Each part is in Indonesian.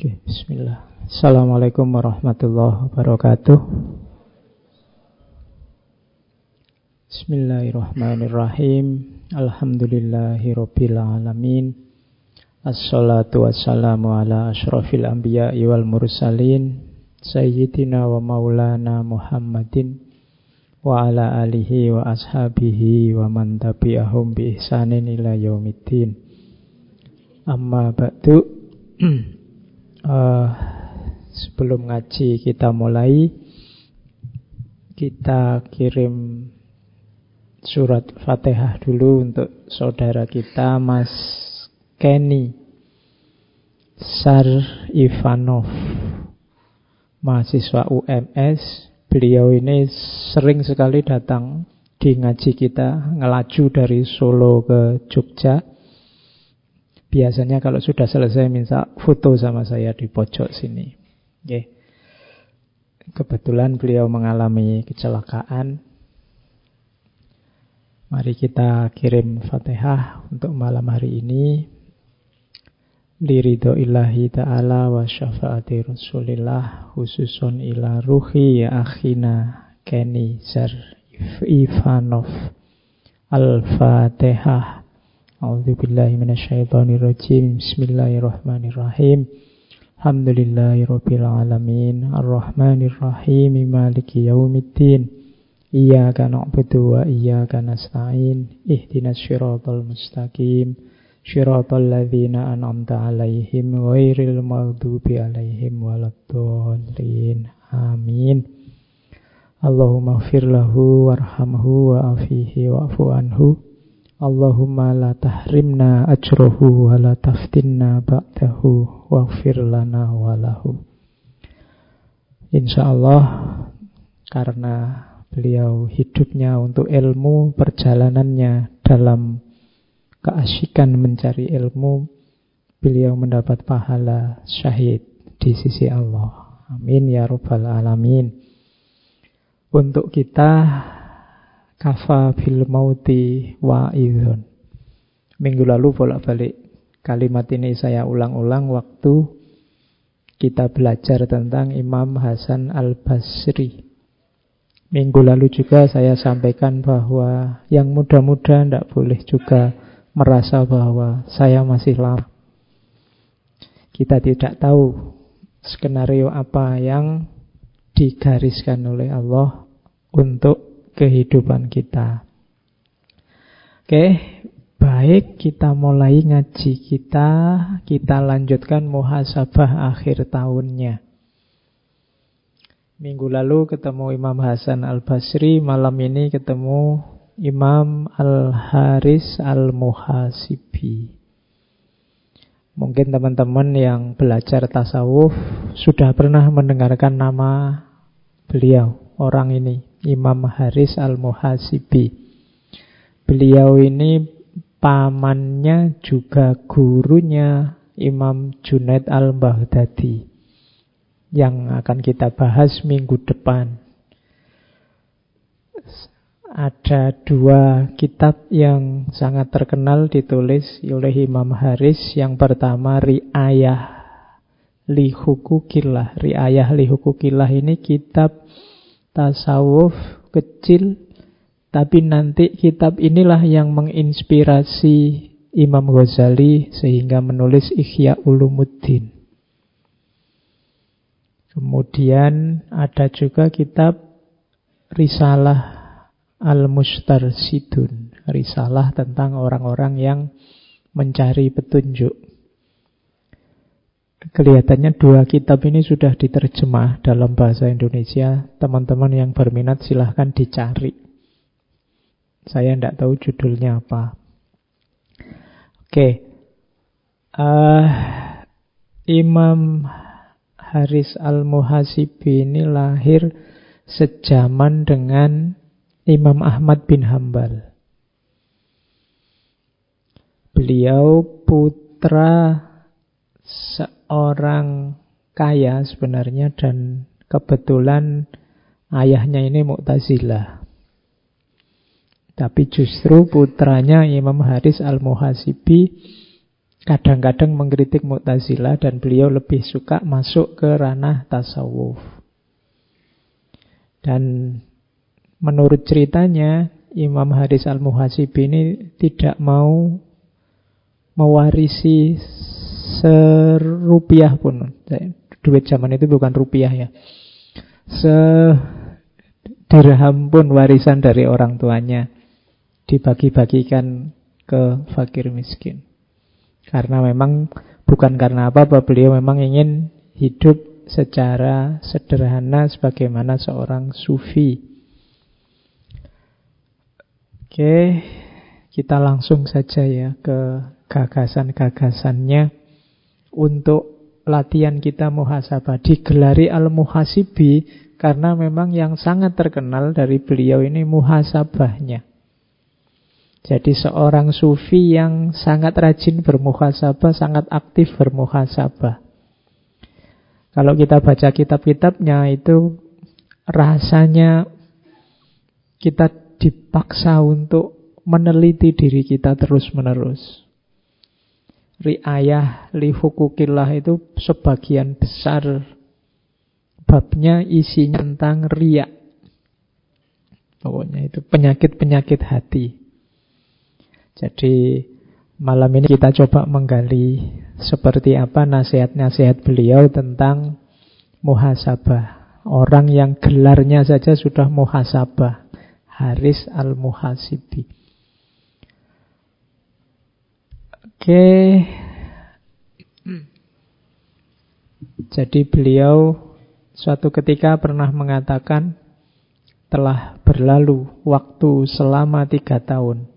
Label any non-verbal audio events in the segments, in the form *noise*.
Oke, bismillah. Assalamualaikum warahmatullahi wabarakatuh. Bismillahirrahmanirrahim. Alhamdulillahirabbil alamin. Assalatu wassalamu ala asyrafil anbiya'i wal mursalin sayyidina wa maulana Muhammadin wa ala alihi wa ashabihi wa man tabi'ahum bi ihsanin ila yaumiddin. Amma ba'du *clears throat* uh, sebelum ngaji kita mulai kita kirim surat Fatihah dulu untuk saudara kita Mas Kenny Sar Ivanov mahasiswa UMS beliau ini sering sekali datang di ngaji kita ngelaju dari Solo ke Jogja Biasanya kalau sudah selesai minta foto sama saya di pojok sini. Oke. Kebetulan beliau mengalami kecelakaan. Mari kita kirim Fatihah untuk malam hari ini. Liridho illahi ta'ala wa syafaati rasulillah khususun ila ruhi ya akhina Kenny Zar Ivanov Al-Fatihah A'udzu billahi minasyaitonir rajim. Bismillahirrahmanirrahim. Alhamdulillahirabbil alamin. Arrahmanir rahim. Maliki yaumiddin. Iyyaka na'budu wa iyyaka nasta'in. Ihdinas siratal mustaqim. Shiratal ladzina an'amta 'alaihim ghairil maghdubi 'alaihim waladdallin. Amin. Allahumma ighfir lahu warhamhu wa'afihi wa'fu anhu. Allahumma la tahrimna ajrohu wa la taftinna ba'dahu waghfir lana walahu. Insyaallah karena beliau hidupnya untuk ilmu, perjalanannya dalam keasikan mencari ilmu, beliau mendapat pahala syahid di sisi Allah. Amin ya rabbal alamin. Untuk kita Kafa bil mauti wa idhun. Minggu lalu bolak-balik kalimat ini saya ulang-ulang waktu kita belajar tentang Imam Hasan al-Basri. Minggu lalu juga saya sampaikan bahwa yang muda-muda tidak boleh juga merasa bahwa saya masih lama. Kita tidak tahu skenario apa yang digariskan oleh Allah untuk kehidupan kita. Oke, baik kita mulai ngaji kita, kita lanjutkan muhasabah akhir tahunnya. Minggu lalu ketemu Imam Hasan Al-Basri, malam ini ketemu Imam Al-Haris Al-Muhasibi. Mungkin teman-teman yang belajar tasawuf sudah pernah mendengarkan nama beliau, orang ini. Imam Haris Al-Muhasibi. Beliau ini pamannya juga gurunya Imam Junaid Al-Baghdadi yang akan kita bahas minggu depan. Ada dua kitab yang sangat terkenal ditulis oleh Imam Haris. Yang pertama Riayah Lihukukillah. Riayah Lihukukillah ini kitab tasawuf kecil, tapi nanti kitab inilah yang menginspirasi Imam Ghazali sehingga menulis Ihya Ulumuddin. Kemudian ada juga kitab Risalah Al-Mustarsidun, risalah tentang orang-orang yang mencari petunjuk. Kelihatannya dua kitab ini sudah diterjemah dalam bahasa Indonesia. Teman-teman yang berminat silahkan dicari. Saya tidak tahu judulnya apa. Oke. Uh, Imam Haris Al-Muhasibi ini lahir sejaman dengan Imam Ahmad bin Hambal. Beliau putra orang kaya sebenarnya dan kebetulan ayahnya ini Mu'tazilah. Tapi justru putranya Imam Haris Al-Muhasibi kadang-kadang mengkritik Mu'tazilah dan beliau lebih suka masuk ke ranah tasawuf. Dan menurut ceritanya Imam Haris Al-Muhasibi ini tidak mau mewarisi serupiah pun. Duit zaman itu bukan rupiah ya. Sedirham pun warisan dari orang tuanya dibagi-bagikan ke fakir miskin. Karena memang bukan karena apa-apa beliau memang ingin hidup secara sederhana sebagaimana seorang sufi. Oke, kita langsung saja ya ke gagasan-gagasannya untuk latihan kita muhasabah. Digelari al-muhasibi karena memang yang sangat terkenal dari beliau ini muhasabahnya. Jadi seorang sufi yang sangat rajin bermuhasabah, sangat aktif bermuhasabah. Kalau kita baca kitab-kitabnya itu rasanya kita dipaksa untuk meneliti diri kita terus-menerus riayah li hukukillah itu sebagian besar babnya isinya tentang riak. Pokoknya itu penyakit-penyakit hati. Jadi malam ini kita coba menggali seperti apa nasihat-nasihat beliau tentang muhasabah. Orang yang gelarnya saja sudah muhasabah. Haris al-Muhasibi. Oke. Jadi beliau suatu ketika pernah mengatakan telah berlalu waktu selama tiga tahun.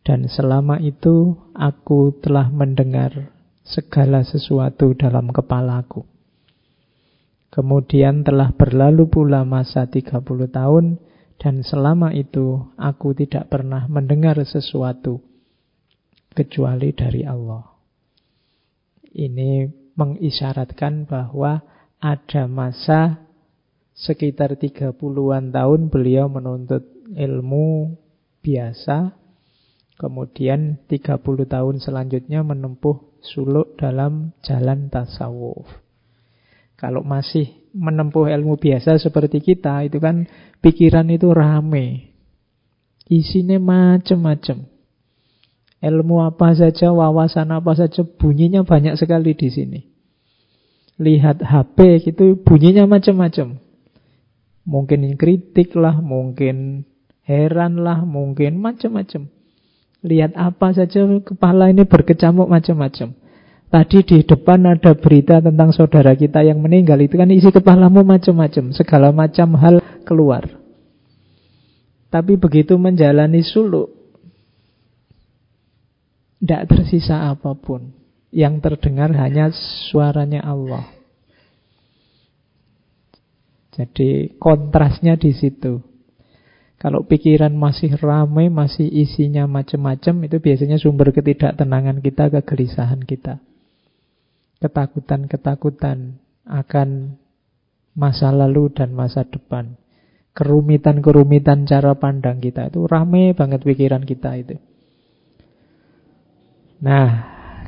Dan selama itu aku telah mendengar segala sesuatu dalam kepalaku. Kemudian telah berlalu pula masa 30 tahun dan selama itu aku tidak pernah mendengar sesuatu kecuali dari Allah. Ini mengisyaratkan bahwa ada masa sekitar 30-an tahun beliau menuntut ilmu biasa, kemudian 30 tahun selanjutnya menempuh suluk dalam jalan tasawuf. Kalau masih menempuh ilmu biasa seperti kita, itu kan pikiran itu rame. Isinya macam-macam. Ilmu apa saja, wawasan apa saja, bunyinya banyak sekali di sini. Lihat HP gitu, bunyinya macam-macam. Mungkin kritik lah, mungkin heran lah, mungkin macam-macam. Lihat apa saja, kepala ini berkecamuk macam-macam. Tadi di depan ada berita tentang saudara kita yang meninggal, itu kan isi kepalamu macam-macam, segala macam hal keluar. Tapi begitu menjalani suluk, tidak tersisa apa pun. Yang terdengar hanya suaranya Allah. Jadi kontrasnya di situ. Kalau pikiran masih ramai, masih isinya macam-macam, itu biasanya sumber ketidaktenangan kita, kegelisahan kita. Ketakutan-ketakutan akan masa lalu dan masa depan. Kerumitan-kerumitan cara pandang kita itu ramai banget pikiran kita itu. Nah,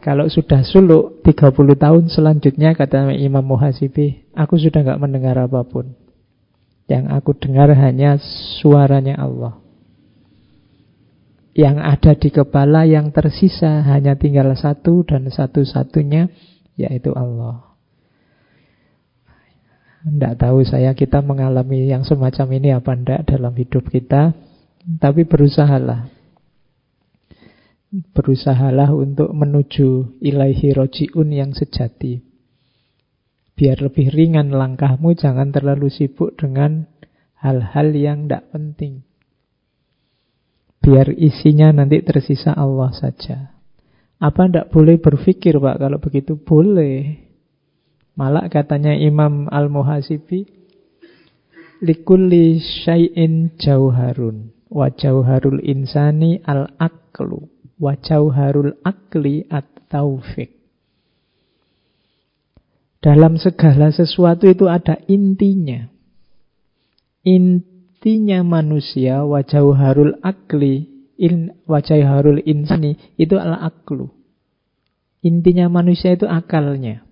kalau sudah suluk 30 tahun selanjutnya kata Imam Muhasibi, aku sudah nggak mendengar apa pun. Yang aku dengar hanya suaranya Allah. Yang ada di kepala yang tersisa hanya tinggal satu dan satu-satunya yaitu Allah. Tidak tahu saya kita mengalami yang semacam ini apa enggak dalam hidup kita. Tapi berusahalah Berusahalah untuk menuju ilaihi roji'un yang sejati. Biar lebih ringan langkahmu, jangan terlalu sibuk dengan hal-hal yang tidak penting. Biar isinya nanti tersisa Allah saja. Apa tidak boleh berpikir Pak kalau begitu? Boleh. Malah katanya Imam Al-Muhasibi, Likulli syai'in jauharun, wa jauharul insani al-aklu. Wajauharul akli at-taufik. Dalam segala sesuatu itu ada intinya. Intinya manusia, wajauharul akli, in, wajauharul insani, itu adalah aklu. Intinya manusia itu akalnya.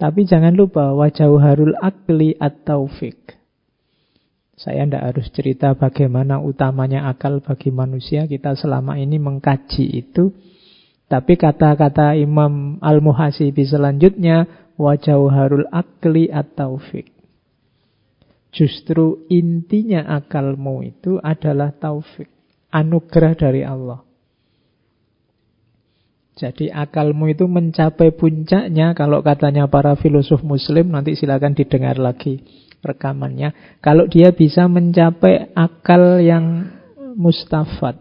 Tapi jangan lupa wajah harul akli atau fik. Saya tidak harus cerita bagaimana utamanya akal bagi manusia. Kita selama ini mengkaji itu. Tapi kata-kata Imam Al-Muhasibi selanjutnya, wajah harul akli atau fik. Justru intinya akalmu itu adalah taufik. Anugerah dari Allah. Jadi akalmu itu mencapai puncaknya kalau katanya para filosof muslim nanti silakan didengar lagi rekamannya. Kalau dia bisa mencapai akal yang mustafat.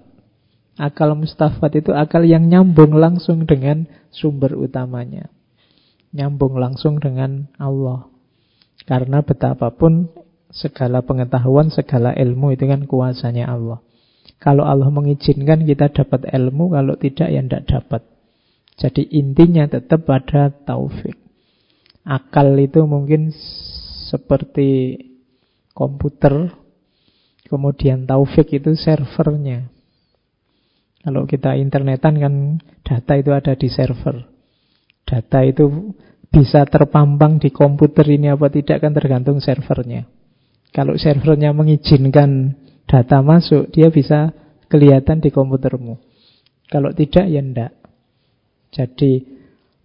Akal mustafat itu akal yang nyambung langsung dengan sumber utamanya. Nyambung langsung dengan Allah. Karena betapapun segala pengetahuan, segala ilmu itu kan kuasanya Allah. Kalau Allah mengizinkan kita dapat ilmu, kalau tidak ya tidak dapat. Jadi intinya tetap pada taufik. Akal itu mungkin seperti komputer, kemudian taufik itu servernya. Kalau kita internetan kan data itu ada di server. Data itu bisa terpampang di komputer ini apa tidak kan tergantung servernya. Kalau servernya mengizinkan data masuk, dia bisa kelihatan di komputermu. Kalau tidak, ya enggak. Jadi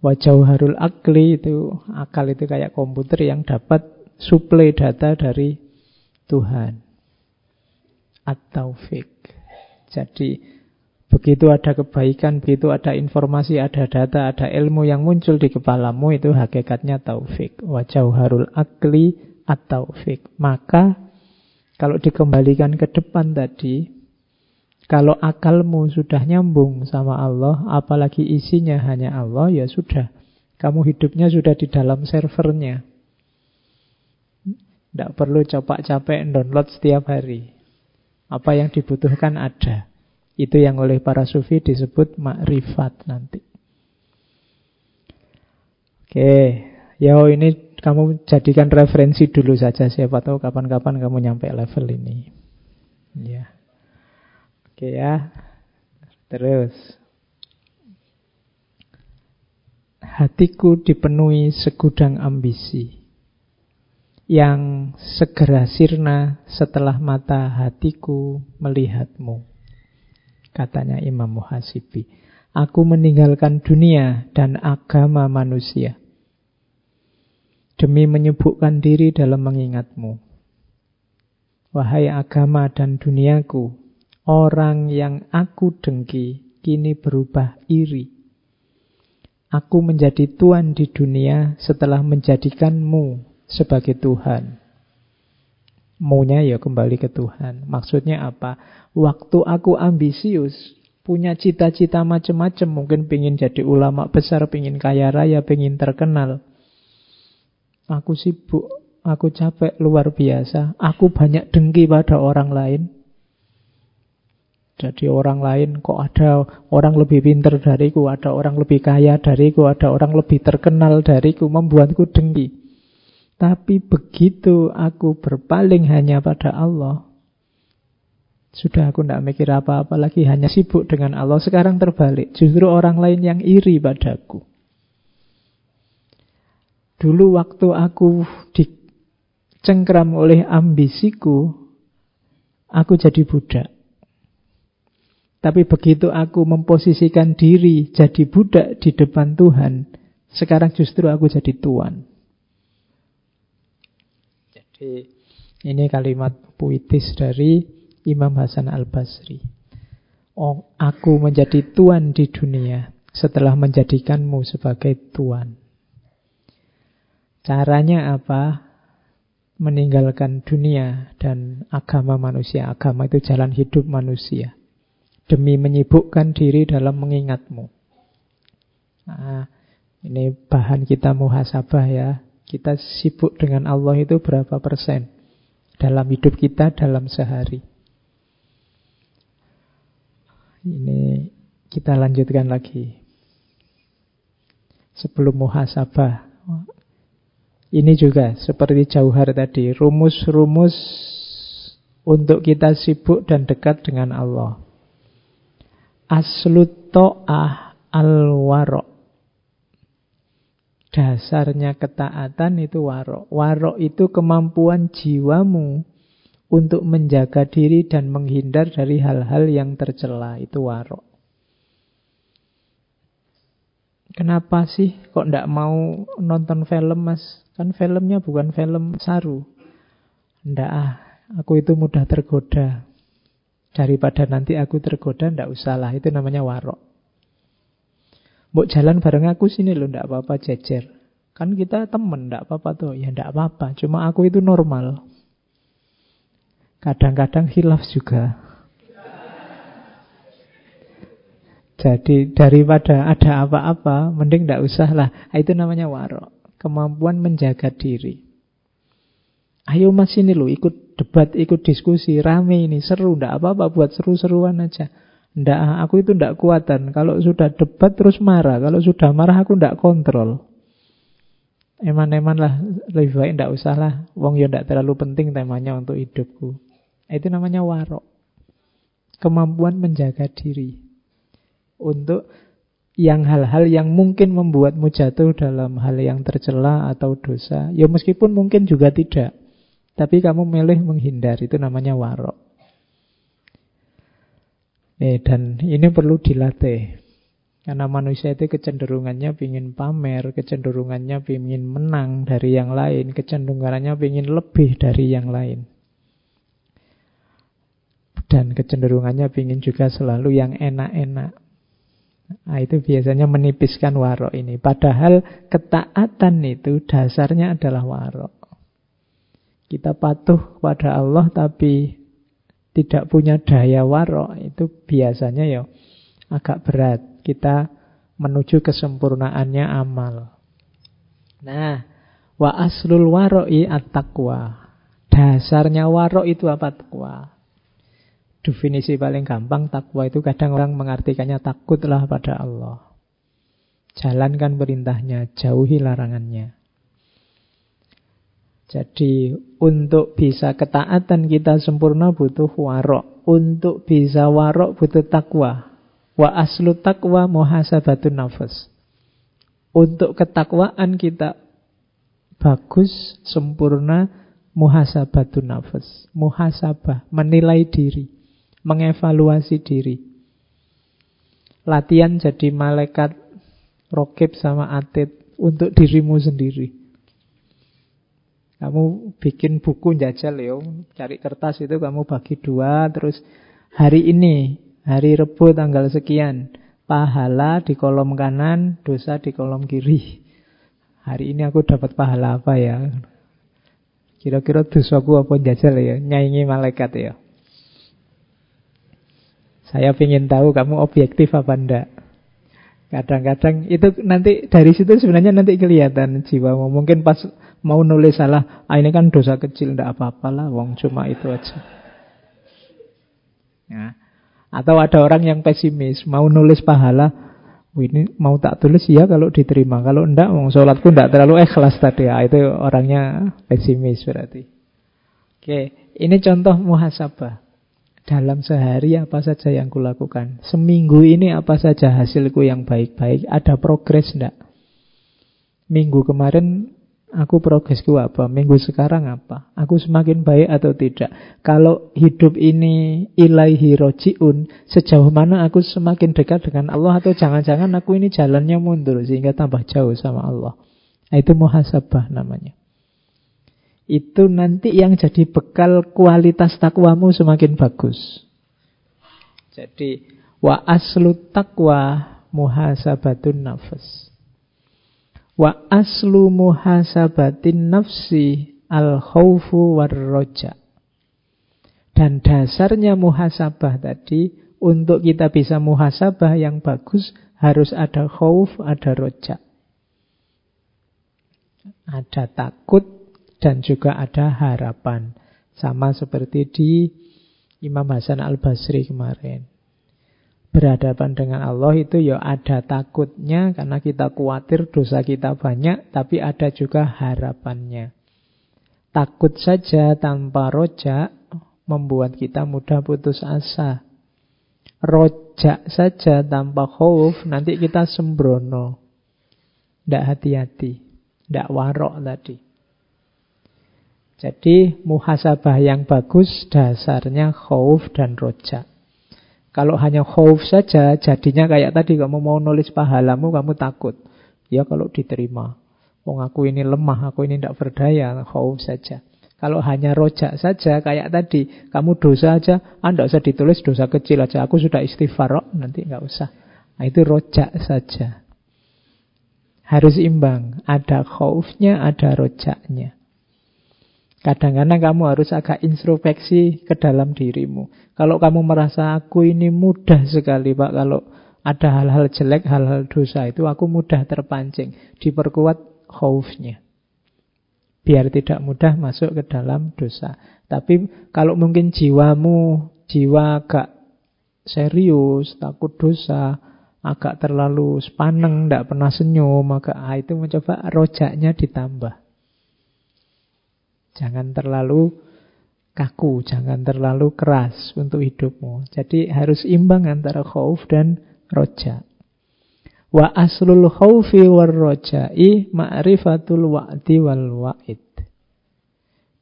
wajah harul akli itu akal itu kayak komputer yang dapat suplai data dari Tuhan atau fake. Jadi begitu ada kebaikan, begitu ada informasi, ada data, ada ilmu yang muncul di kepalamu itu hakikatnya taufik. Wajah harul akli atau fake. Maka kalau dikembalikan ke depan tadi, kalau akalmu sudah nyambung sama Allah, apalagi isinya hanya Allah, ya sudah. Kamu hidupnya sudah di dalam servernya. Tidak perlu capek-capek download setiap hari. Apa yang dibutuhkan ada. Itu yang oleh para sufi disebut makrifat nanti. Oke, ya ini kamu jadikan referensi dulu saja. Siapa tahu kapan-kapan kamu nyampe level ini. Ya. Oke ya. Terus. Hatiku dipenuhi segudang ambisi yang segera sirna setelah mata hatiku melihatmu. Katanya Imam Muhasibi. Aku meninggalkan dunia dan agama manusia demi menyebutkan diri dalam mengingatmu. Wahai agama dan duniaku, Orang yang aku dengki kini berubah iri. Aku menjadi tuan di dunia setelah menjadikanmu sebagai Tuhan. Maunya ya kembali ke Tuhan. Maksudnya apa? Waktu aku ambisius, punya cita-cita macam-macam, mungkin pengen jadi ulama besar, pengen kaya raya, pengen terkenal. Aku sibuk, aku capek luar biasa, aku banyak dengki pada orang lain. Jadi orang lain kok ada orang lebih pintar dariku, ada orang lebih kaya dariku, ada orang lebih terkenal dariku, membuatku dengki. Tapi begitu aku berpaling hanya pada Allah, sudah aku tidak mikir apa-apa lagi, hanya sibuk dengan Allah. Sekarang terbalik, justru orang lain yang iri padaku. Dulu waktu aku dicengkram oleh ambisiku, aku jadi budak. Tapi begitu aku memposisikan diri jadi budak di depan Tuhan, sekarang justru aku jadi tuan. Jadi ini kalimat puitis dari Imam Hasan Al-Basri. Oh, aku menjadi tuan di dunia setelah menjadikanmu sebagai tuan. Caranya apa? Meninggalkan dunia dan agama manusia. Agama itu jalan hidup manusia demi menyibukkan diri dalam mengingatmu. Nah, ini bahan kita muhasabah ya. Kita sibuk dengan Allah itu berapa persen dalam hidup kita dalam sehari. Ini kita lanjutkan lagi. Sebelum muhasabah. Ini juga seperti jauhar tadi, rumus-rumus untuk kita sibuk dan dekat dengan Allah. Aslut to'ah al-waro. Dasarnya ketaatan itu warok. Warok itu kemampuan jiwamu untuk menjaga diri dan menghindar dari hal-hal yang tercela. Itu warok. Kenapa sih kok ndak mau nonton film mas? Kan filmnya bukan film saru. Ndak ah, aku itu mudah tergoda. Daripada nanti aku tergoda, ndak usahlah. Itu namanya warok. Mbok jalan bareng aku sini loh, ndak apa-apa jejer. Kan kita temen, ndak apa-apa tuh. Ya ndak apa-apa, cuma aku itu normal. Kadang-kadang hilaf juga. Jadi daripada ada apa-apa, mending tidak usah lah. Itu namanya warok. Kemampuan menjaga diri. Ayo mas ini loh, ikut debat, ikut diskusi, rame ini, seru. Tidak apa-apa, buat seru-seruan aja. Ndak, aku itu ndak kuatan. Kalau sudah debat terus marah. Kalau sudah marah aku ndak kontrol. Eman-eman lah, lebih baik ndak usah lah. Wong ya ndak terlalu penting temanya untuk hidupku. Itu namanya warok. Kemampuan menjaga diri. Untuk yang hal-hal yang mungkin membuatmu jatuh dalam hal yang tercela atau dosa. Ya meskipun mungkin juga tidak. Tapi kamu milih menghindar. Itu namanya warok. Eh, dan ini perlu dilatih. Karena manusia itu kecenderungannya ingin pamer, kecenderungannya ingin menang dari yang lain, kecenderungannya ingin lebih dari yang lain. Dan kecenderungannya ingin juga selalu yang enak-enak. Nah, itu biasanya menipiskan warok ini. Padahal ketaatan itu dasarnya adalah warok. Kita patuh pada Allah tapi tidak punya daya warok itu biasanya ya agak berat. Kita menuju kesempurnaannya amal. Nah, wa aslul waro'i at-taqwa. Dasarnya warok itu apa takwa? Definisi paling gampang takwa itu kadang orang mengartikannya takutlah pada Allah. Jalankan perintahnya, jauhi larangannya. Jadi untuk bisa ketaatan kita sempurna butuh warok. Untuk bisa warok butuh takwa. Wa aslu takwa muhasabatun nafas. Untuk ketakwaan kita bagus, sempurna, muhasabatun nafas. Muhasabah, menilai diri. Mengevaluasi diri. Latihan jadi malaikat rokib sama atit untuk dirimu sendiri. Kamu bikin buku jajal ya, cari kertas itu kamu bagi dua, terus hari ini, hari Rebu tanggal sekian, pahala di kolom kanan, dosa di kolom kiri. Hari ini aku dapat pahala apa ya? Kira-kira dosaku apa jajal ya? Nyanyi malaikat ya. Saya ingin tahu kamu objektif apa enggak. Kadang-kadang itu nanti dari situ sebenarnya nanti kelihatan jiwamu. Mungkin pas Mau nulis salah, ah ini kan dosa kecil, ndak apa-apa lah, wong cuma itu aja. Ya. Atau ada orang yang pesimis, mau nulis pahala, ini mau tak tulis ya kalau diterima. Kalau enggak, wong sholatku enggak terlalu ikhlas tadi. Ya, itu orangnya pesimis berarti. Oke, ini contoh muhasabah. Dalam sehari apa saja yang kulakukan. Seminggu ini apa saja hasilku yang baik-baik. Ada progres enggak? Minggu kemarin Aku progresku apa? Minggu sekarang apa? Aku semakin baik atau tidak? Kalau hidup ini ilaihi roji'un, sejauh mana aku semakin dekat dengan Allah atau jangan-jangan aku ini jalannya mundur sehingga tambah jauh sama Allah. Itu muhasabah namanya. Itu nanti yang jadi bekal kualitas takwamu semakin bagus. Jadi wa aslu takwa muhasabatun nafas. Wa aslu muhasabatin nafsi al khawfu war roja. Dan dasarnya muhasabah tadi, untuk kita bisa muhasabah yang bagus, harus ada khawf, ada roja. Ada takut dan juga ada harapan. Sama seperti di Imam Hasan al-Basri kemarin berhadapan dengan Allah itu ya ada takutnya karena kita khawatir dosa kita banyak, tapi ada juga harapannya. Takut saja tanpa rojak membuat kita mudah putus asa. Rojak saja tanpa khauf nanti kita sembrono. Tidak hati-hati. Tidak warok tadi. Jadi muhasabah yang bagus dasarnya khauf dan rojak. Kalau hanya khauf saja, jadinya kayak tadi kamu mau nulis pahalamu, kamu takut. Ya kalau diterima. Wong aku ini lemah, aku ini tidak berdaya, khauf saja. Kalau hanya rojak saja, kayak tadi, kamu dosa aja, anda ah, usah ditulis dosa kecil aja. Aku sudah istighfar, nanti nggak usah. Nah, itu rojak saja. Harus imbang. Ada khaufnya, ada rojaknya. Kadang-kadang kamu harus agak introspeksi ke dalam dirimu. Kalau kamu merasa aku ini mudah sekali Pak, kalau ada hal-hal jelek, hal-hal dosa itu aku mudah terpancing. Diperkuat khaufnya. Biar tidak mudah masuk ke dalam dosa. Tapi kalau mungkin jiwamu, jiwa agak serius, takut dosa, agak terlalu sepaneng, tidak pernah senyum, maka ah, itu mencoba rojaknya ditambah. Jangan terlalu kaku, jangan terlalu keras untuk hidupmu. Jadi harus imbang antara khauf dan roja. Wa aslul khaufi war roja'i ma'rifatul wa'di wal wa'id.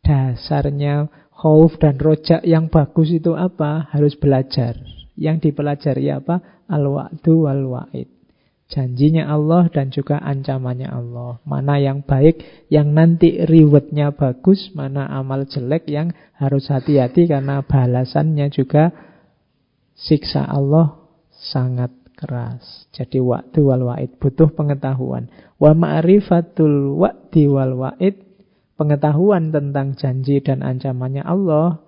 Dasarnya khauf dan roja yang bagus itu apa? Harus belajar. Yang dipelajari apa? Al-wa'du wal wa'id janjinya Allah dan juga ancamannya Allah. Mana yang baik, yang nanti rewardnya bagus, mana amal jelek yang harus hati-hati karena balasannya juga siksa Allah sangat keras. Jadi waktu wal wa'id butuh pengetahuan. Wa ma'rifatul wa'di wal wa'id pengetahuan tentang janji dan ancamannya Allah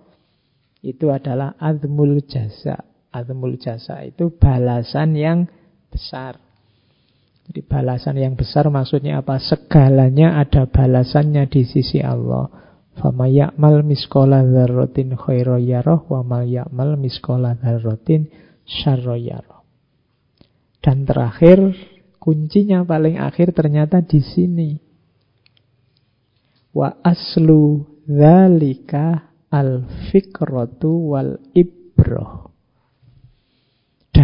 itu adalah azmul jasa. Azmul jasa itu balasan yang besar. Jadi balasan yang besar maksudnya apa? Segalanya ada balasannya di sisi Allah. Fama ya'mal miskola dharrotin khairo yaroh wa mal ya'mal miskola dharrotin syarro yaroh. Dan terakhir, kuncinya paling akhir ternyata di sini. Wa aslu dhalika al-fikratu wal ibroh.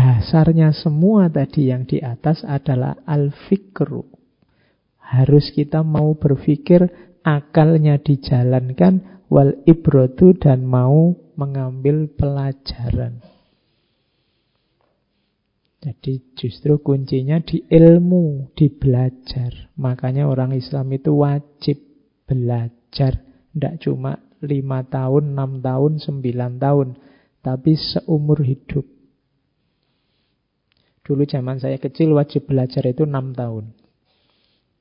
Dasarnya semua tadi yang di atas adalah al-fikru. Harus kita mau berpikir, akalnya dijalankan, wal ibrotu dan mau mengambil pelajaran. Jadi justru kuncinya di ilmu, di belajar. Makanya orang Islam itu wajib belajar. Tidak cuma lima tahun, enam tahun, sembilan tahun. Tapi seumur hidup. Dulu zaman saya kecil wajib belajar itu 6 tahun.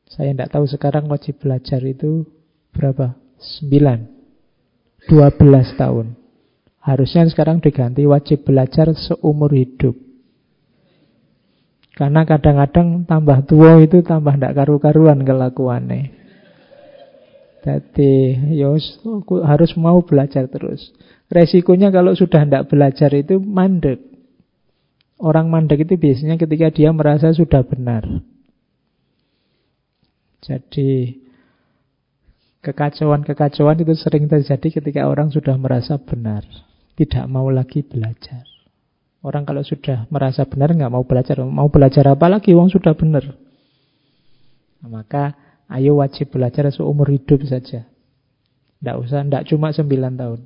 Saya tidak tahu sekarang wajib belajar itu berapa? 9. 12 tahun. Harusnya sekarang diganti wajib belajar seumur hidup. Karena kadang-kadang tambah tua itu tambah tidak karu-karuan kelakuannya. Jadi yos ya harus mau belajar terus. Resikonya kalau sudah tidak belajar itu mandek. Orang mandek itu biasanya ketika dia merasa sudah benar. Jadi kekacauan-kekacauan itu sering terjadi ketika orang sudah merasa benar. Tidak mau lagi belajar. Orang kalau sudah merasa benar nggak mau belajar. Mau belajar apa lagi? Uang sudah benar. Nah, maka ayo wajib belajar seumur hidup saja. Tidak usah, tidak cuma 9 tahun.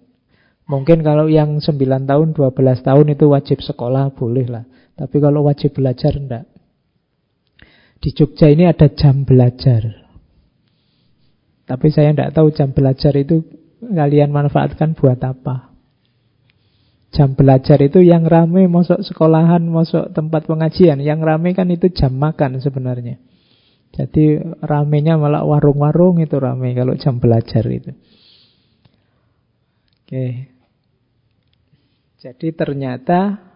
Mungkin kalau yang 9 tahun, 12 tahun itu wajib sekolah, boleh lah. Tapi kalau wajib belajar, enggak. Di Jogja ini ada jam belajar. Tapi saya enggak tahu jam belajar itu kalian manfaatkan buat apa. Jam belajar itu yang rame masuk sekolahan, masuk tempat pengajian. Yang rame kan itu jam makan sebenarnya. Jadi ramenya malah warung-warung itu rame kalau jam belajar itu. Oke, jadi ternyata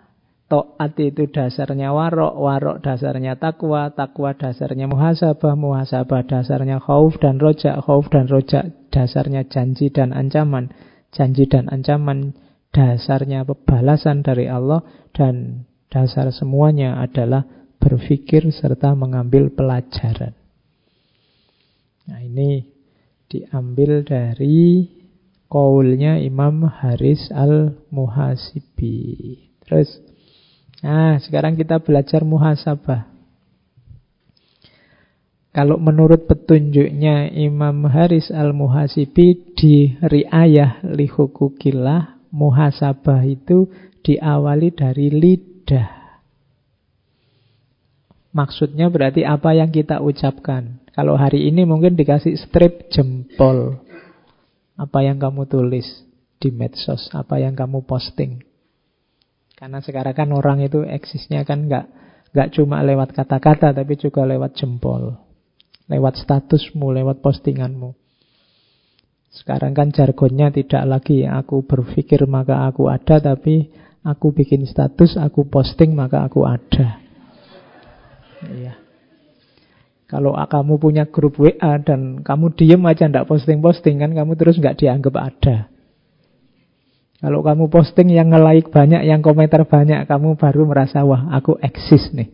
To'at itu dasarnya warok, warok dasarnya takwa, takwa dasarnya muhasabah, muhasabah dasarnya khauf dan rojak, khauf dan rojak dasarnya janji dan ancaman, janji dan ancaman dasarnya pembalasan dari Allah dan dasar semuanya adalah berpikir serta mengambil pelajaran. Nah ini diambil dari Kaulnya Imam Haris al-Muhasibi. Terus, nah sekarang kita belajar muhasabah. Kalau menurut petunjuknya Imam Haris Al-Muhasibi di riayah lihukukillah, muhasabah itu diawali dari lidah. Maksudnya berarti apa yang kita ucapkan. Kalau hari ini mungkin dikasih strip jempol. Apa yang kamu tulis di medsos, apa yang kamu posting. Karena sekarang kan orang itu eksisnya kan nggak nggak cuma lewat kata-kata, tapi juga lewat jempol, lewat statusmu, lewat postinganmu. Sekarang kan jargonnya tidak lagi aku berpikir maka aku ada, tapi aku bikin status, aku posting maka aku ada. Iya. Kalau kamu punya grup WA dan kamu diem aja ndak posting-posting kan kamu terus nggak dianggap ada. Kalau kamu posting yang nge-like banyak, yang komentar banyak, kamu baru merasa, wah aku eksis nih.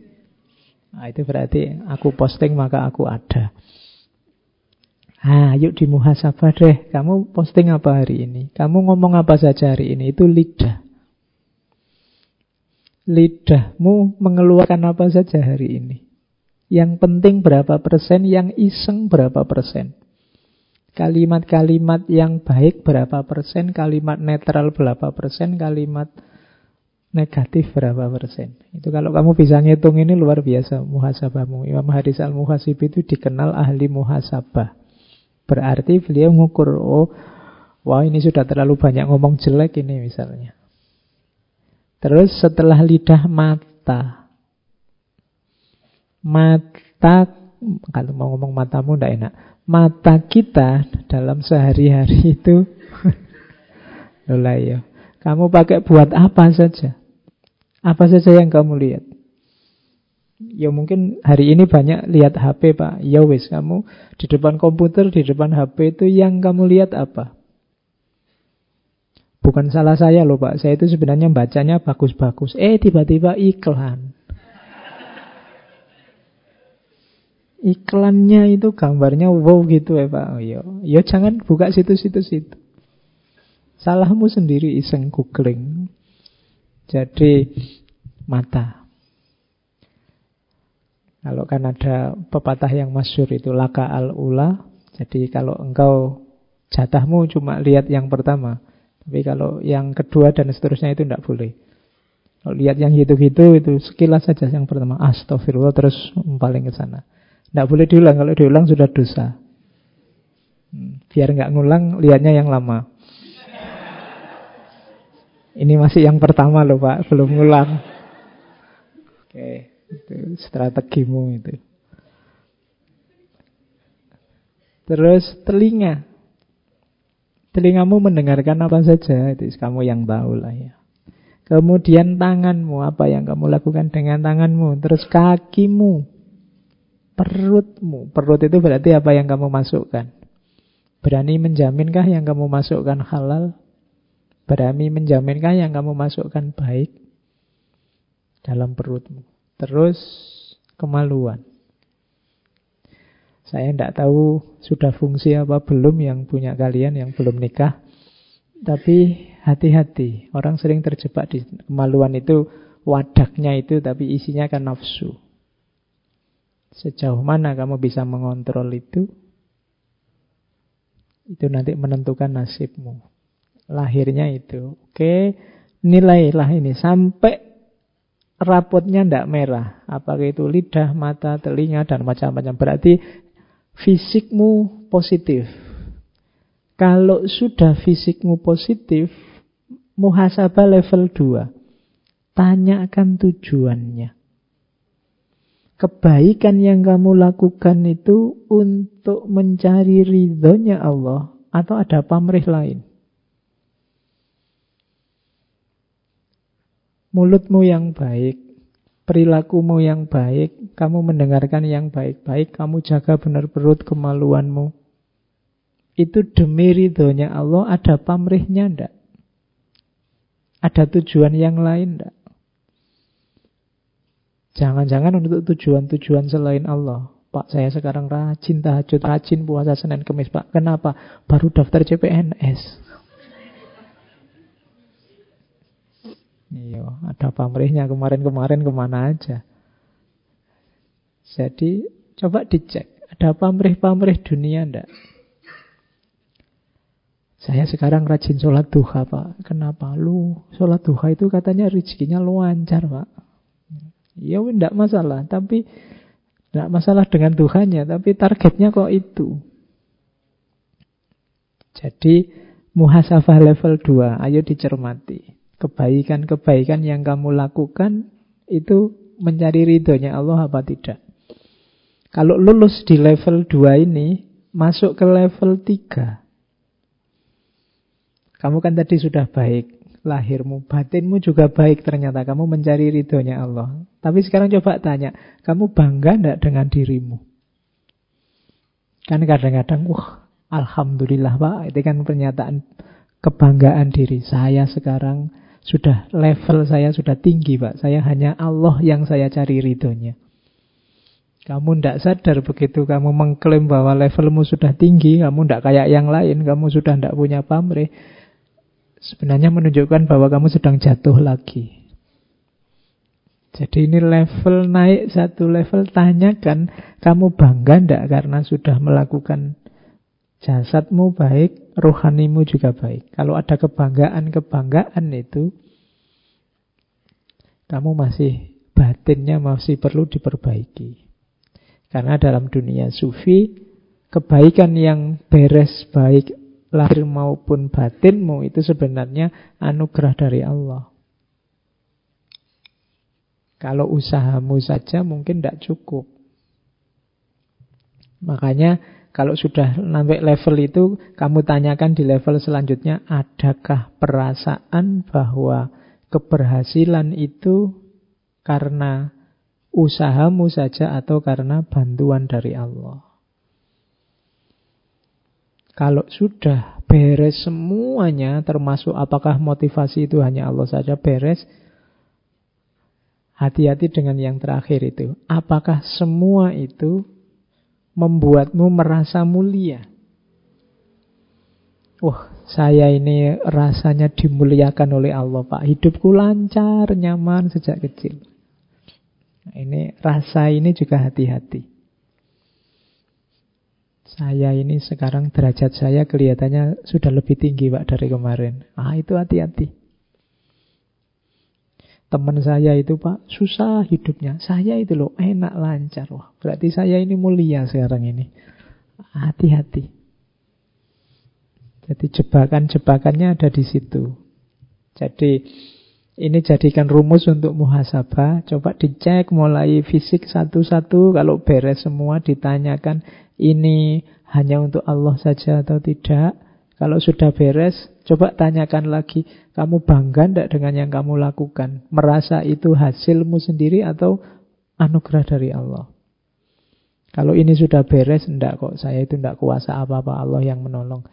Nah, itu berarti aku posting maka aku ada. Ah, yuk di muhasabah deh. Kamu posting apa hari ini? Kamu ngomong apa saja hari ini? Itu lidah. Lidahmu mengeluarkan apa saja hari ini? Yang penting berapa persen, yang iseng berapa persen. Kalimat-kalimat yang baik berapa persen, kalimat netral berapa persen, kalimat negatif berapa persen. Itu kalau kamu bisa ngitung ini luar biasa muhasabahmu. Imam Haris al-Muhasib itu dikenal ahli muhasabah. Berarti beliau mengukur, oh, wah ini sudah terlalu banyak ngomong jelek ini misalnya. Terus setelah lidah mata. Mata, kalau mau ngomong matamu tidak enak mata kita dalam sehari-hari *laughs* itu Lola ya. Kamu pakai buat apa saja? Apa saja yang kamu lihat? Ya mungkin hari ini banyak lihat HP Pak. Ya wis kamu di depan komputer, di depan HP itu yang kamu lihat apa? Bukan salah saya loh Pak. Saya itu sebenarnya bacanya bagus-bagus. Eh tiba-tiba iklan. Iklannya itu gambarnya wow gitu ya Pak. Oh, yo, iya. yo jangan buka situs-situs itu. Salahmu sendiri iseng googling. Jadi mata. Kalau kan ada pepatah yang masyur itu laka al-ula. Jadi kalau engkau jatahmu cuma lihat yang pertama. Tapi kalau yang kedua dan seterusnya itu tidak boleh. Kalau lihat yang gitu-gitu itu sekilas saja yang pertama. Astagfirullah terus paling ke sana. Tidak boleh diulang, kalau diulang sudah dosa. Hmm, biar nggak ngulang, lihatnya yang lama. Ini masih yang pertama loh Pak, belum ngulang. Oke, itu strategimu itu. Terus telinga. Telingamu mendengarkan apa saja, itu kamu yang tahu lah ya. Kemudian tanganmu, apa yang kamu lakukan dengan tanganmu. Terus kakimu, perutmu. Perut itu berarti apa yang kamu masukkan. Berani menjaminkah yang kamu masukkan halal? Berani menjaminkah yang kamu masukkan baik dalam perutmu? Terus kemaluan. Saya tidak tahu sudah fungsi apa belum yang punya kalian yang belum nikah. Tapi hati-hati, orang sering terjebak di kemaluan itu wadaknya itu tapi isinya kan nafsu. Sejauh mana kamu bisa mengontrol itu, itu nanti menentukan nasibmu. Lahirnya itu. Oke, nilailah ini sampai rapotnya tidak merah. Apakah itu lidah, mata, telinga, dan macam-macam. Berarti fisikmu positif. Kalau sudah fisikmu positif, muhasabah level 2. Tanyakan tujuannya kebaikan yang kamu lakukan itu untuk mencari ridhonya Allah atau ada pamrih lain? Mulutmu yang baik, perilakumu yang baik, kamu mendengarkan yang baik-baik, kamu jaga benar perut kemaluanmu. Itu demi ridhonya Allah, ada pamrihnya ndak? Ada tujuan yang lain ndak? Jangan-jangan untuk tujuan-tujuan selain Allah. Pak, saya sekarang rajin tahajud, rajin puasa Senin Kemis, Pak. Kenapa? Baru daftar CPNS. Iya, ada pamrihnya kemarin-kemarin ke mana aja. Jadi, coba dicek. Ada pamrih-pamrih dunia ndak? Saya sekarang rajin sholat duha pak. Kenapa? Lu sholat duha itu katanya rezekinya lancar pak. Ya tidak masalah. Tapi tidak masalah dengan Tuhannya. Tapi targetnya kok itu. Jadi muhasabah level 2. Ayo dicermati. Kebaikan-kebaikan yang kamu lakukan itu mencari ridhonya Allah apa tidak. Kalau lulus di level 2 ini, masuk ke level 3. Kamu kan tadi sudah baik lahirmu, batinmu juga baik ternyata kamu mencari ridhonya Allah. Tapi sekarang coba tanya, kamu bangga enggak dengan dirimu? Kan kadang-kadang, wah Alhamdulillah Pak, itu kan pernyataan kebanggaan diri. Saya sekarang sudah level saya sudah tinggi Pak. Saya hanya Allah yang saya cari ridhonya. Kamu tidak sadar begitu kamu mengklaim bahwa levelmu sudah tinggi, kamu tidak kayak yang lain, kamu sudah tidak punya pamrih sebenarnya menunjukkan bahwa kamu sedang jatuh lagi. Jadi ini level naik satu level, tanyakan kamu bangga ndak karena sudah melakukan jasadmu baik, rohanimu juga baik. Kalau ada kebanggaan-kebanggaan itu, kamu masih batinnya masih perlu diperbaiki. Karena dalam dunia sufi, kebaikan yang beres baik lahir maupun batinmu itu sebenarnya anugerah dari Allah. Kalau usahamu saja mungkin tidak cukup. Makanya kalau sudah sampai level itu, kamu tanyakan di level selanjutnya, adakah perasaan bahwa keberhasilan itu karena usahamu saja atau karena bantuan dari Allah? Kalau sudah beres semuanya, termasuk apakah motivasi itu hanya Allah saja beres, hati-hati dengan yang terakhir itu. Apakah semua itu membuatmu merasa mulia? Wah, saya ini rasanya dimuliakan oleh Allah, Pak. Hidupku lancar, nyaman sejak kecil. Ini rasa ini juga hati-hati. Saya ini sekarang derajat saya kelihatannya sudah lebih tinggi Pak dari kemarin. Ah itu hati-hati. Teman saya itu Pak susah hidupnya. Saya itu loh enak lancar. Wah berarti saya ini mulia sekarang ini. Hati-hati. Jadi jebakan-jebakannya ada di situ. Jadi ini jadikan rumus untuk muhasabah. Coba dicek mulai fisik satu-satu. Kalau beres semua ditanyakan ini hanya untuk Allah saja atau tidak. Kalau sudah beres, coba tanyakan lagi, kamu bangga tidak dengan yang kamu lakukan? Merasa itu hasilmu sendiri atau anugerah dari Allah? Kalau ini sudah beres, enggak kok, saya itu enggak kuasa apa-apa, Allah yang menolong.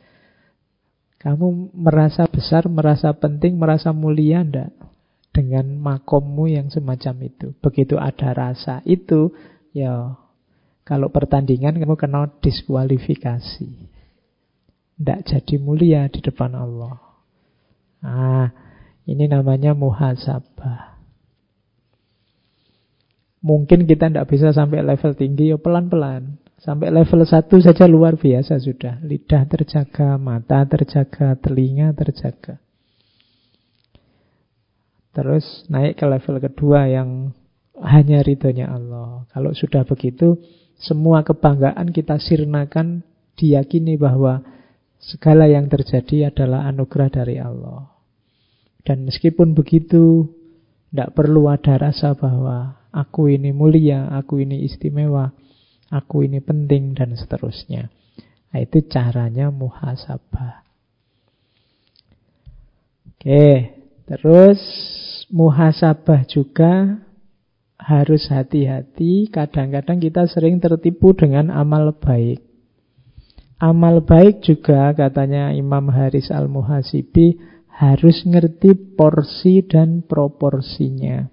Kamu merasa besar, merasa penting, merasa mulia enggak? Dengan makommu yang semacam itu. Begitu ada rasa itu, ya kalau pertandingan kamu kena diskualifikasi. Tidak jadi mulia di depan Allah. Ah, ini namanya muhasabah. Mungkin kita tidak bisa sampai level tinggi, ya pelan-pelan. Sampai level satu saja luar biasa sudah. Lidah terjaga, mata terjaga, telinga terjaga. Terus naik ke level kedua yang hanya ridhonya Allah. Kalau sudah begitu, semua kebanggaan kita sirnakan diyakini bahwa segala yang terjadi adalah anugerah dari Allah. Dan meskipun begitu, tidak perlu ada rasa bahwa aku ini mulia, aku ini istimewa, aku ini penting, dan seterusnya. Nah, itu caranya muhasabah. Oke, terus muhasabah juga harus hati-hati. Kadang-kadang kita sering tertipu dengan amal baik. Amal baik juga katanya Imam Haris Al-Muhasibi harus ngerti porsi dan proporsinya.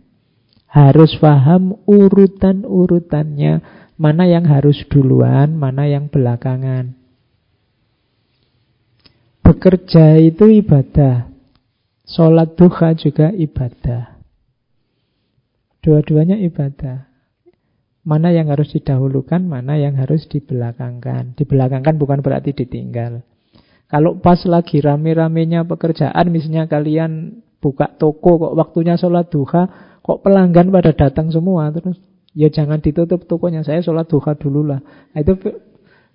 Harus paham urutan-urutannya, mana yang harus duluan, mana yang belakangan. Bekerja itu ibadah. Sholat duha juga ibadah. Dua-duanya ibadah. Mana yang harus didahulukan, mana yang harus dibelakangkan. Dibelakangkan bukan berarti ditinggal. Kalau pas lagi rame-ramenya pekerjaan, misalnya kalian buka toko kok waktunya sholat duha, kok pelanggan pada datang semua, terus ya jangan ditutup tokonya, saya sholat duha dulu lah. Nah, itu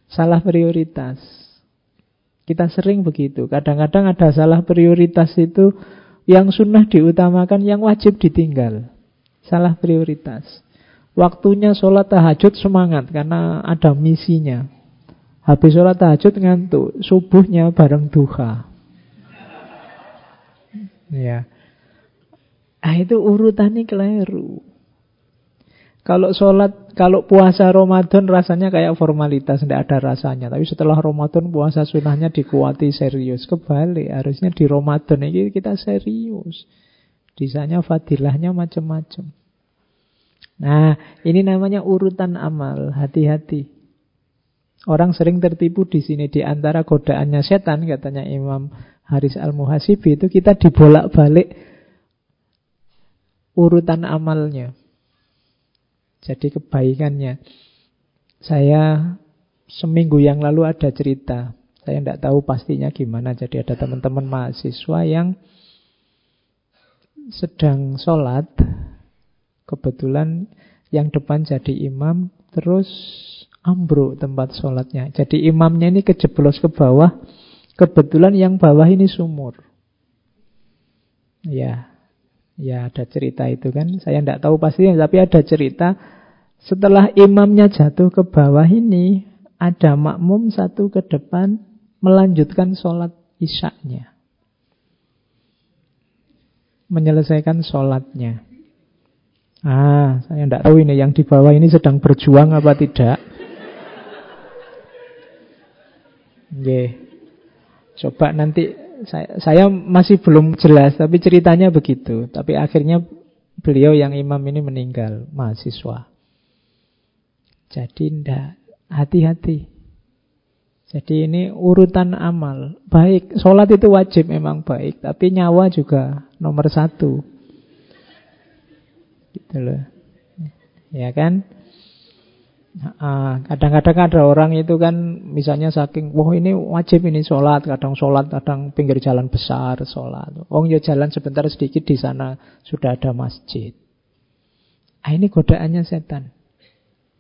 salah prioritas. Kita sering begitu. Kadang-kadang ada salah prioritas itu yang sunnah diutamakan, yang wajib ditinggal. Salah prioritas. Waktunya sholat tahajud semangat karena ada misinya. Habis sholat tahajud ngantuk, subuhnya bareng duha. Ya. Ah itu urutannya keliru. Kalau sholat, kalau puasa Ramadan rasanya kayak formalitas, tidak ada rasanya. Tapi setelah Ramadan puasa sunnahnya dikuati serius. Kebalik, harusnya di Ramadan ini kita serius. Di sana fadilahnya macam-macam. Nah, ini namanya urutan amal. Hati-hati. Orang sering tertipu di sini di antara godaannya setan katanya Imam Haris Al-Muhasibi itu kita dibolak-balik urutan amalnya. Jadi kebaikannya. Saya seminggu yang lalu ada cerita. Saya tidak tahu pastinya gimana. Jadi ada teman-teman mahasiswa yang sedang sholat Kebetulan yang depan jadi imam, terus ambruk tempat sholatnya. Jadi imamnya ini kejeblos ke bawah, kebetulan yang bawah ini sumur. Ya, ya ada cerita itu kan. Saya tidak tahu pastinya, tapi ada cerita. Setelah imamnya jatuh ke bawah ini, ada makmum satu ke depan melanjutkan sholat isyaknya. Menyelesaikan sholatnya. Ah, saya tidak tahu ini yang di bawah ini sedang berjuang apa tidak. Oke. Coba nanti saya, saya masih belum jelas tapi ceritanya begitu. Tapi akhirnya beliau yang imam ini meninggal, mahasiswa. Jadi ndak hati-hati. Jadi ini urutan amal. Baik, sholat itu wajib memang baik, tapi nyawa juga nomor satu. Gitu loh. Ya kan? Kadang-kadang ada orang itu kan misalnya saking wah ini wajib ini sholat kadang sholat kadang pinggir jalan besar sholat oh ya jalan sebentar sedikit di sana sudah ada masjid ah, ini godaannya setan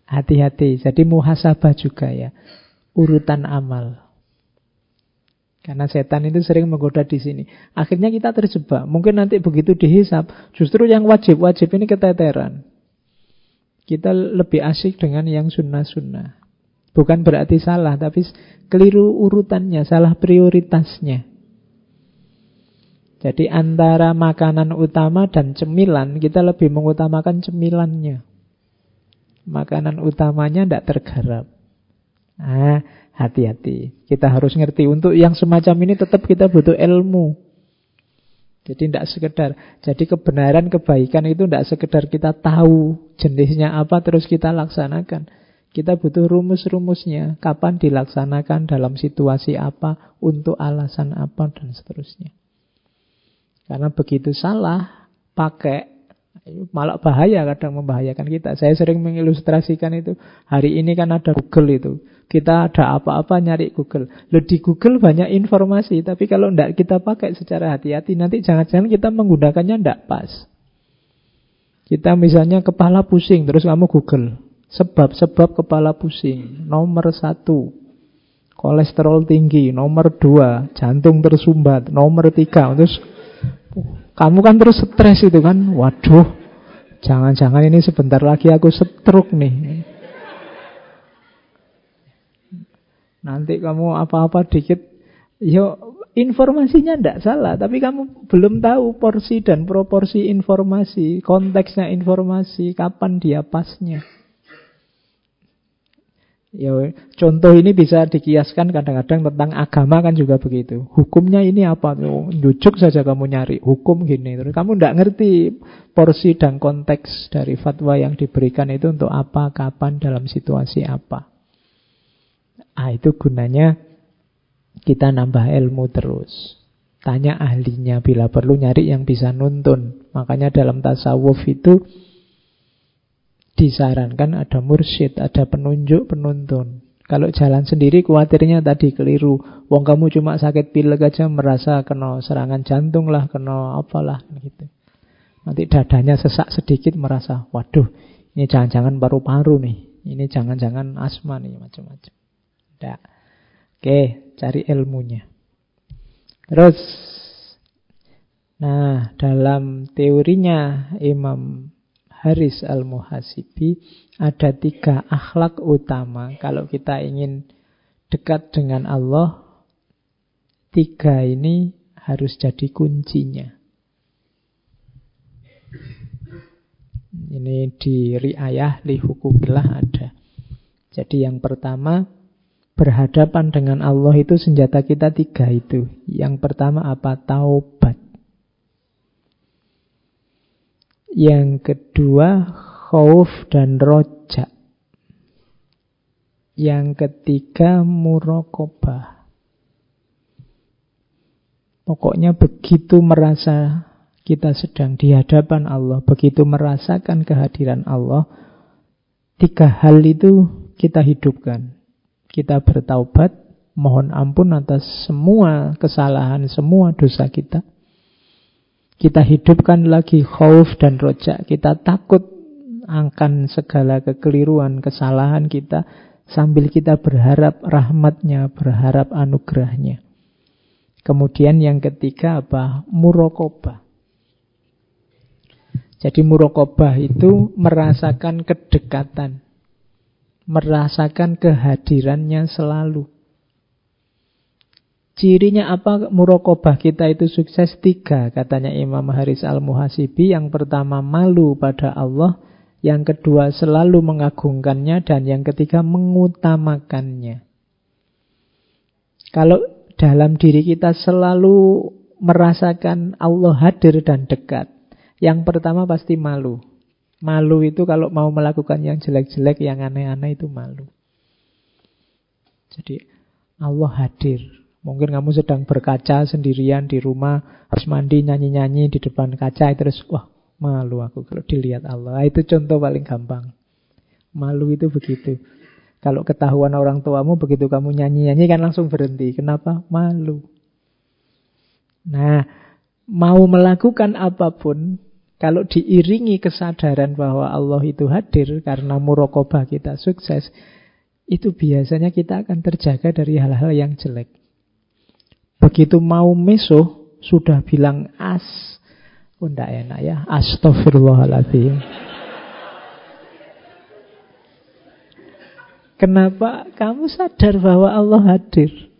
hati-hati jadi muhasabah juga ya urutan amal karena setan itu sering menggoda di sini. Akhirnya kita terjebak. Mungkin nanti begitu dihisap, justru yang wajib-wajib ini keteteran. Kita lebih asik dengan yang sunnah-sunnah. Bukan berarti salah, tapi keliru urutannya, salah prioritasnya. Jadi antara makanan utama dan cemilan, kita lebih mengutamakan cemilannya. Makanan utamanya tidak tergarap. Nah, hati-hati. Kita harus ngerti. Untuk yang semacam ini tetap kita butuh ilmu. Jadi tidak sekedar. Jadi kebenaran, kebaikan itu tidak sekedar kita tahu jenisnya apa terus kita laksanakan. Kita butuh rumus-rumusnya. Kapan dilaksanakan, dalam situasi apa, untuk alasan apa, dan seterusnya. Karena begitu salah, pakai malah bahaya kadang membahayakan kita. Saya sering mengilustrasikan itu. Hari ini kan ada Google itu. Kita ada apa-apa nyari Google. Loh di Google banyak informasi, tapi kalau tidak kita pakai secara hati-hati, nanti jangan-jangan kita menggunakannya tidak pas. Kita misalnya kepala pusing, terus kamu Google. Sebab-sebab kepala pusing. Nomor satu, kolesterol tinggi. Nomor dua, jantung tersumbat. Nomor tiga, terus kamu kan terus stres itu kan. Waduh, jangan-jangan ini sebentar lagi aku stroke nih. Nanti kamu apa-apa dikit, yo informasinya tidak salah, tapi kamu belum tahu porsi dan proporsi informasi, konteksnya informasi, kapan dia pasnya. Ya, contoh ini bisa dikiaskan kadang-kadang tentang agama kan juga begitu. Hukumnya ini apa? Jujuk saja kamu nyari hukum gini. Terus kamu tidak ngerti porsi dan konteks dari fatwa yang diberikan itu untuk apa, kapan, dalam situasi apa. Ah, itu gunanya kita nambah ilmu terus. Tanya ahlinya bila perlu nyari yang bisa nuntun. Makanya dalam tasawuf itu Disarankan ada mursyid, ada penunjuk, penuntun. Kalau jalan sendiri khawatirnya tadi keliru. Wong kamu cuma sakit pilek aja merasa kena serangan jantung lah, kena apalah gitu. Nanti dadanya sesak sedikit merasa, waduh, ini jangan-jangan paru-paru nih. Ini jangan-jangan asma nih, macam-macam. Tidak. Oke, cari ilmunya. Terus, nah dalam teorinya Imam Haris Al-Muhasibi ada tiga akhlak utama. Kalau kita ingin dekat dengan Allah, tiga ini harus jadi kuncinya. Ini di riayah li ada. Jadi yang pertama, berhadapan dengan Allah itu senjata kita tiga itu. Yang pertama apa? Taubat. Yang kedua khauf dan roja. Yang ketiga murokobah. Pokoknya begitu merasa kita sedang di hadapan Allah, begitu merasakan kehadiran Allah, tiga hal itu kita hidupkan. Kita bertaubat, mohon ampun atas semua kesalahan, semua dosa kita. Kita hidupkan lagi khauf dan rojak. Kita takut akan segala kekeliruan, kesalahan kita sambil kita berharap rahmatnya, berharap anugerahnya. Kemudian yang ketiga apa? Murokobah. Jadi murokobah itu merasakan kedekatan. Merasakan kehadirannya selalu. Cirinya apa murokobah kita itu sukses tiga katanya Imam Haris Al-Muhasibi. Yang pertama malu pada Allah, yang kedua selalu mengagungkannya, dan yang ketiga mengutamakannya. Kalau dalam diri kita selalu merasakan Allah hadir dan dekat, yang pertama pasti malu. Malu itu kalau mau melakukan yang jelek-jelek, yang aneh-aneh itu malu. Jadi Allah hadir, Mungkin kamu sedang berkaca sendirian di rumah, harus mandi, nyanyi-nyanyi di depan kaca, terus wah malu aku kalau dilihat Allah. Ah, itu contoh paling gampang. Malu itu begitu. Kalau ketahuan orang tuamu begitu kamu nyanyi-nyanyi kan langsung berhenti. Kenapa? Malu. Nah, mau melakukan apa pun kalau diiringi kesadaran bahwa Allah itu hadir karena murokobah kita sukses, itu biasanya kita akan terjaga dari hal-hal yang jelek. Begitu mau meso sudah bilang as. Oh, enggak enak ya. Astagfirullahaladzim. Kenapa kamu sadar bahwa Allah hadir?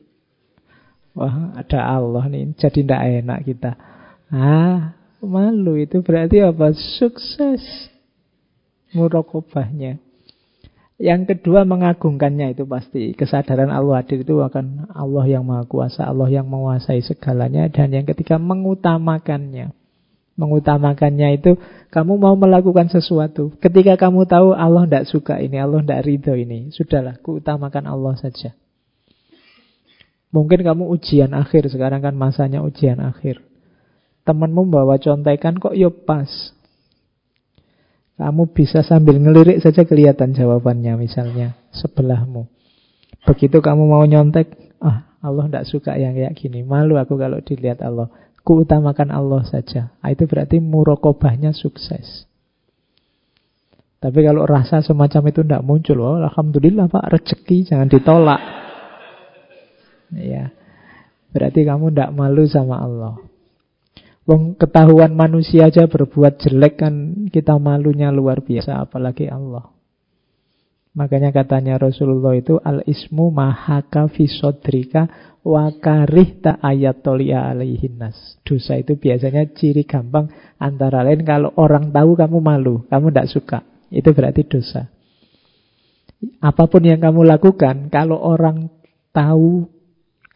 Wah, ada Allah nih. Jadi tidak enak kita. Ah, malu itu berarti apa? Sukses. Murokobahnya. Yang kedua mengagungkannya itu pasti. Kesadaran Allah hadir itu akan Allah yang maha kuasa, Allah yang menguasai segalanya. Dan yang ketiga mengutamakannya. Mengutamakannya itu kamu mau melakukan sesuatu. Ketika kamu tahu Allah tidak suka ini, Allah tidak ridho ini. Sudahlah, kuutamakan Allah saja. Mungkin kamu ujian akhir, sekarang kan masanya ujian akhir. Temanmu bawa contekan kok ya pas. Kamu bisa sambil ngelirik saja kelihatan jawabannya misalnya sebelahmu. Begitu kamu mau nyontek, ah Allah tidak suka yang kayak gini. Malu aku kalau dilihat Allah. Kuutamakan Allah saja. Ah, itu berarti murokobahnya sukses. Tapi kalau rasa semacam itu tidak muncul, oh, Alhamdulillah Pak, rezeki jangan ditolak. Ya, berarti kamu tidak malu sama Allah. Wong ketahuan manusia aja berbuat jelek kan kita malunya luar biasa apalagi Allah. Makanya katanya Rasulullah itu al ismu mahaka fisodrika wakarih ta ayatolia alaihinas. Dosa itu biasanya ciri gampang antara lain kalau orang tahu kamu malu, kamu tidak suka. Itu berarti dosa. Apa pun yang kamu lakukan, kalau orang tahu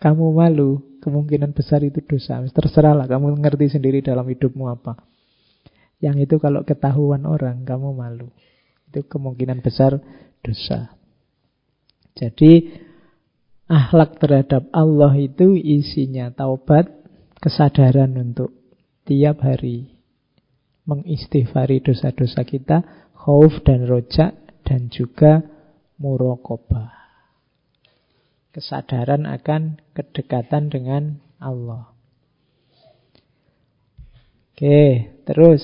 kamu malu, kemungkinan besar itu dosa. Terserahlah kamu ngerti sendiri dalam hidupmu apa. Yang itu kalau ketahuan orang kamu malu. Itu kemungkinan besar dosa. Jadi akhlak terhadap Allah itu isinya taubat, kesadaran untuk tiap hari mengistighfari dosa-dosa kita, khauf dan rojak dan juga murokobah. Kesadaran akan kedekatan dengan Allah. Oke, terus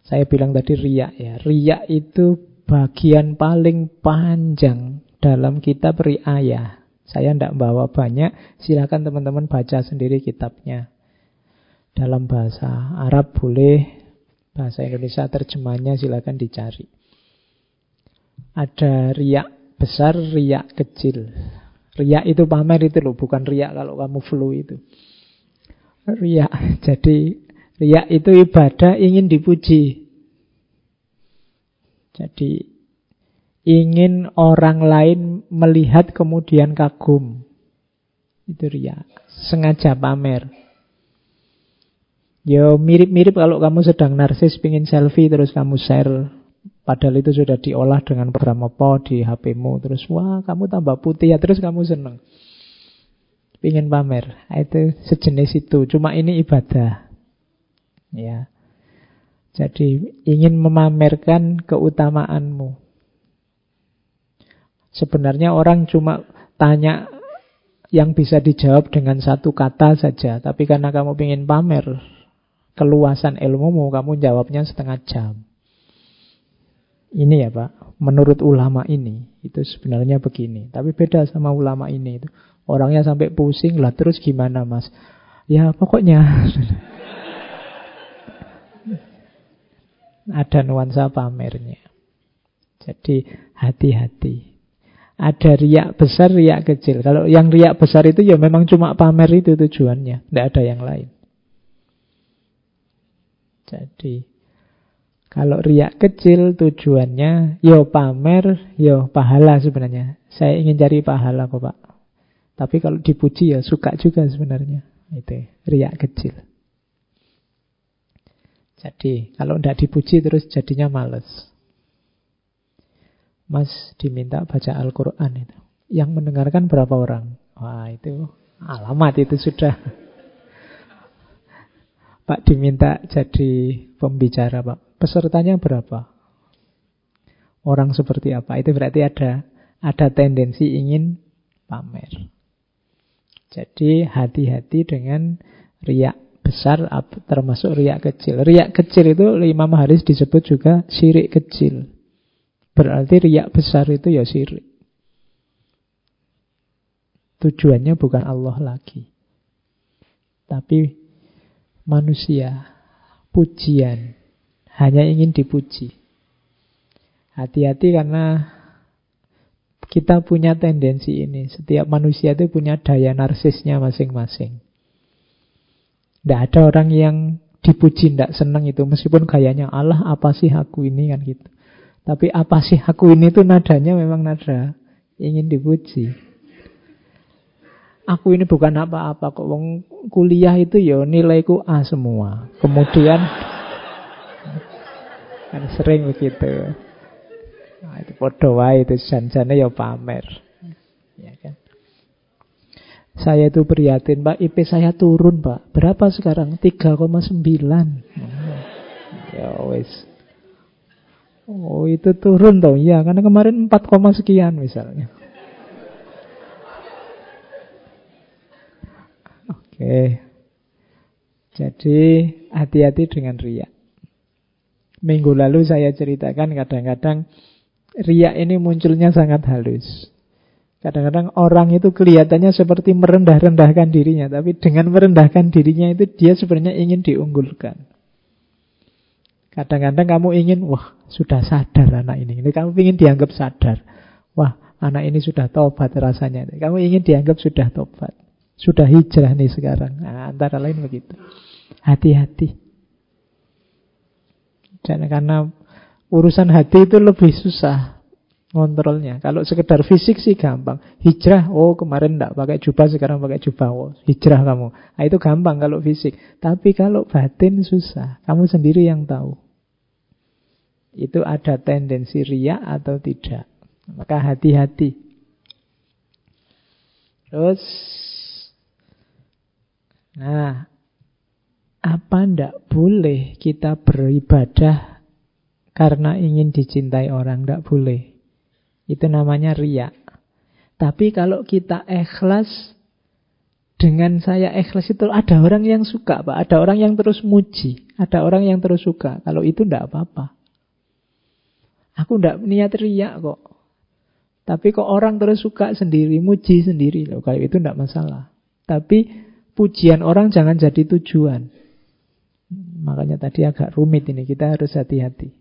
saya bilang tadi riak ya. Riak itu bagian paling panjang dalam kitab riayah. Saya tidak bawa banyak, silakan teman-teman baca sendiri kitabnya. Dalam bahasa Arab boleh, bahasa Indonesia terjemahnya silakan dicari. Ada riak besar, riak kecil. Riak itu pamer itu loh, bukan riak kalau kamu flu itu. Riak, *laughs* jadi Riak itu ibadah ingin dipuji. Jadi ingin orang lain melihat kemudian kagum. Itu riak. Sengaja pamer. Ya mirip-mirip kalau kamu sedang narsis pingin selfie terus kamu share Padahal itu sudah diolah dengan program apa di HPmu Terus wah kamu tambah putih ya terus kamu seneng Pingin pamer Itu sejenis itu Cuma ini ibadah Ya. Jadi ingin memamerkan keutamaanmu. Sebenarnya orang cuma tanya yang bisa dijawab dengan satu kata saja. Tapi karena kamu ingin pamer keluasan ilmumu, kamu jawabnya setengah jam. Ini ya Pak, menurut ulama ini, itu sebenarnya begini. Tapi beda sama ulama ini. itu Orangnya sampai pusing lah, terus gimana mas? Ya pokoknya *laughs* ada nuansa pamernya. Jadi hati-hati. Ada riak besar, riak kecil. Kalau yang riak besar itu ya memang cuma pamer itu tujuannya. Tidak ada yang lain. Jadi kalau riak kecil tujuannya yo ya pamer, yo ya pahala sebenarnya. Saya ingin cari pahala kok Pak. Tapi kalau dipuji ya suka juga sebenarnya. Itu riak kecil. Jadi kalau tidak dipuji terus jadinya males. Mas diminta baca Al-Quran itu. Yang mendengarkan berapa orang? Wah itu alamat itu sudah. Pak diminta jadi pembicara Pak. Pesertanya berapa? Orang seperti apa? Itu berarti ada ada tendensi ingin pamer. Jadi hati-hati dengan riak besar termasuk riak kecil. Riak kecil itu Imam Haris disebut juga sirik kecil. Berarti riak besar itu ya sirik. Tujuannya bukan Allah lagi. Tapi manusia, pujian, hanya ingin dipuji. Hati-hati karena kita punya tendensi ini. Setiap manusia itu punya daya narsisnya masing-masing. Tidak ada orang yang dipuji tidak senang itu meskipun gayanya Allah apa sih aku ini kan gitu. Tapi apa sih aku ini tuh nadanya memang nada ingin dipuji. Aku ini bukan apa-apa kok kuliah itu ya nilaiku A semua. Kemudian kan sering begitu. Nah, itu podo wae itu janjane ya pamer. Ya kan? Saya itu prihatin, Pak, IP saya turun, Pak. Berapa sekarang? 3,9. ya wes. Oh, itu turun dong. Ya, karena kemarin 4, sekian misalnya. Oke. Jadi hati-hati dengan riak. Minggu lalu saya ceritakan kadang-kadang riak ini munculnya sangat halus. Kadang-kadang orang itu kelihatannya seperti merendah-rendahkan dirinya, tapi dengan merendahkan dirinya itu dia sebenarnya ingin diunggulkan. Kadang-kadang kamu ingin, wah sudah sadar anak ini, ini kamu ingin dianggap sadar. Wah anak ini sudah tobat rasanya. Kamu ingin dianggap sudah tobat. Sudah hijrah nih sekarang. Nah, antara lain begitu. Hati-hati. Karena urusan hati itu lebih susah ngontrolnya. Kalau sekedar fisik sih gampang. Hijrah, oh kemarin enggak pakai jubah, sekarang pakai jubah. Oh, hijrah kamu. Nah, itu gampang kalau fisik. Tapi kalau batin susah. Kamu sendiri yang tahu. Itu ada tendensi ria atau tidak. Maka hati-hati. Terus, nah, apa ndak boleh kita beribadah karena ingin dicintai orang, tidak boleh. Itu namanya riak. Tapi kalau kita ikhlas, dengan saya ikhlas itu ada orang yang suka, Pak. Ada orang yang terus muji. Ada orang yang terus suka. Kalau itu tidak apa-apa. Aku tidak niat riak kok. Tapi kok orang terus suka sendiri, muji sendiri. Loh, kalau itu tidak masalah. Tapi pujian orang jangan jadi tujuan. Makanya tadi agak rumit ini, kita harus hati-hati.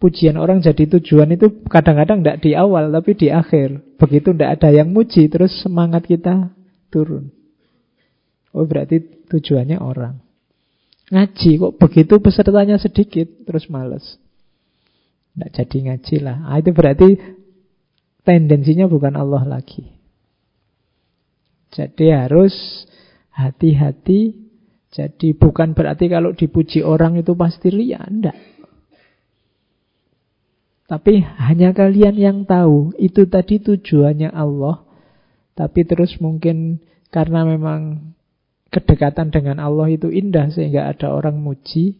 Pujian orang jadi tujuan itu kadang-kadang tidak di awal, tapi di akhir. Begitu tidak ada yang muji, terus semangat kita turun. Oh berarti tujuannya orang. Ngaji kok begitu pesertanya sedikit, terus males. Tidak jadi ngaji lah. Nah, itu berarti tendensinya bukan Allah lagi. Jadi harus hati-hati. Jadi bukan berarti kalau dipuji orang itu pasti ria. Tidak. Tapi hanya kalian yang tahu. Itu tadi tujuannya Allah. Tapi terus mungkin karena memang kedekatan dengan Allah itu indah sehingga ada orang muji.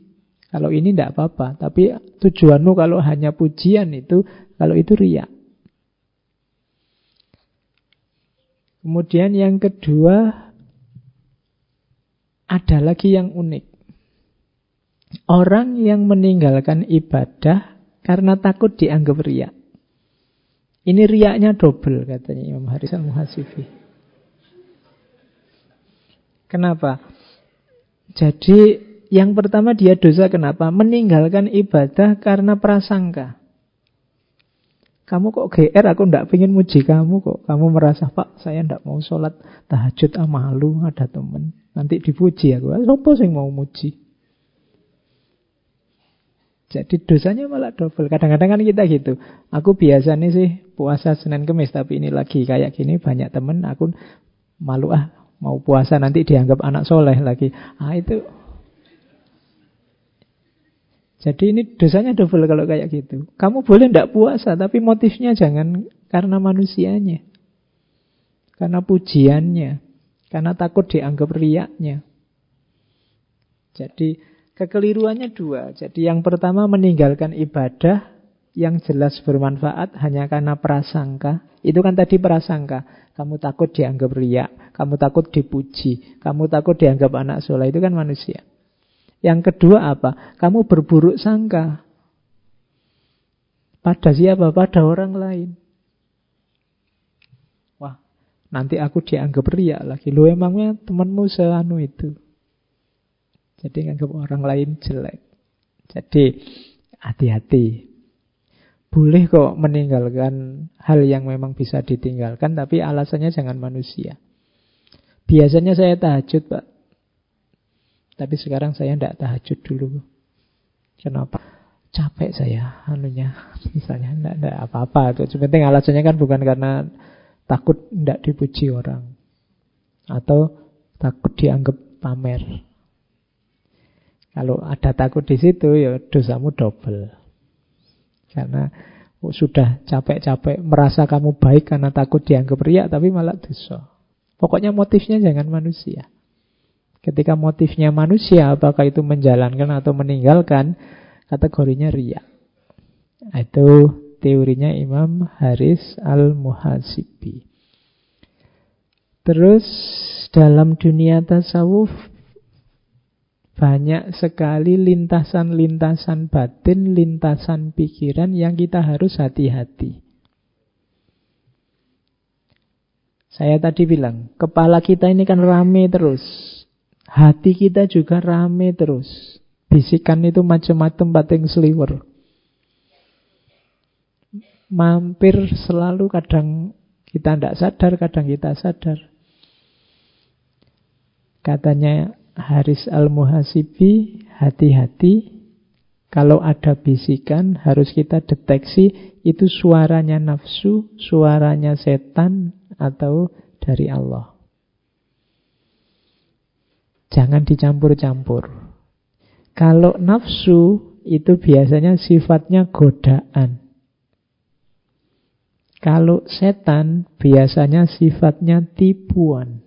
Kalau ini tidak apa-apa. Tapi tujuanmu kalau hanya pujian itu, kalau itu riak. Kemudian yang kedua, ada lagi yang unik. Orang yang meninggalkan ibadah karena takut dianggap riak. Ini riaknya double katanya Imam Haris al-Muhasibi. Kenapa? Jadi yang pertama dia dosa kenapa? Meninggalkan ibadah karena prasangka. Kamu kok GR, aku ndak pengen muji kamu kok. Kamu merasa, Pak, saya ndak mau sholat tahajud, ah malu, ada temen. Nanti dipuji aku. Sopo sih mau muji? Jadi dosanya malah double. Kadang-kadang kan kita gitu. Aku biasa nih sih puasa Senin Kemis, tapi ini lagi kayak gini banyak temen. Aku malu ah mau puasa nanti dianggap anak soleh lagi. Ah itu jadi ini dosanya double kalau kayak gitu. Kamu boleh tidak puasa, tapi motifnya jangan karena manusianya. Karena pujiannya. Karena takut dianggap riaknya. Jadi kekeliruannya dua. Jadi yang pertama meninggalkan ibadah yang jelas bermanfaat hanya karena prasangka. Itu kan tadi prasangka. Kamu takut dianggap riak. Kamu takut dipuji. Kamu takut dianggap anak soleh. Itu kan manusia. Yang kedua apa? Kamu berburuk sangka. Pada siapa? Pada orang lain. Wah, nanti aku dianggap riak lagi. Lu emangnya temanmu seanu itu. Jadi nganggap orang lain jelek. Jadi hati-hati. Boleh kok meninggalkan hal yang memang bisa ditinggalkan, tapi alasannya jangan manusia. Biasanya saya tahajud, Pak. Tapi sekarang saya tidak tahajud dulu. Kenapa? Capek saya anunya. *laughs* Misalnya tidak ada apa-apa. Itu penting alasannya kan bukan karena takut tidak dipuji orang. Atau takut dianggap pamer. Kalau ada takut di situ ya dosamu double. Karena sudah capek-capek merasa kamu baik karena takut dianggap riak tapi malah dosa. Pokoknya motifnya jangan manusia. Ketika motifnya manusia, apakah itu menjalankan atau meninggalkan, kategorinya ria. Itu teorinya Imam Haris al-Muhasibi. Terus dalam dunia tasawuf banyak sekali lintasan-lintasan batin, lintasan pikiran yang kita harus hati-hati. Saya tadi bilang, kepala kita ini kan rame terus. Hati kita juga rame terus. Bisikan itu macam-macam bating sliwer. Mampir selalu kadang kita tidak sadar, kadang kita sadar. Katanya Haris Al-Muhasibi, hati-hati kalau ada bisikan harus kita deteksi itu suaranya nafsu, suaranya setan atau dari Allah. Jangan dicampur-campur. Kalau nafsu itu biasanya sifatnya godaan. Kalau setan biasanya sifatnya tipuan.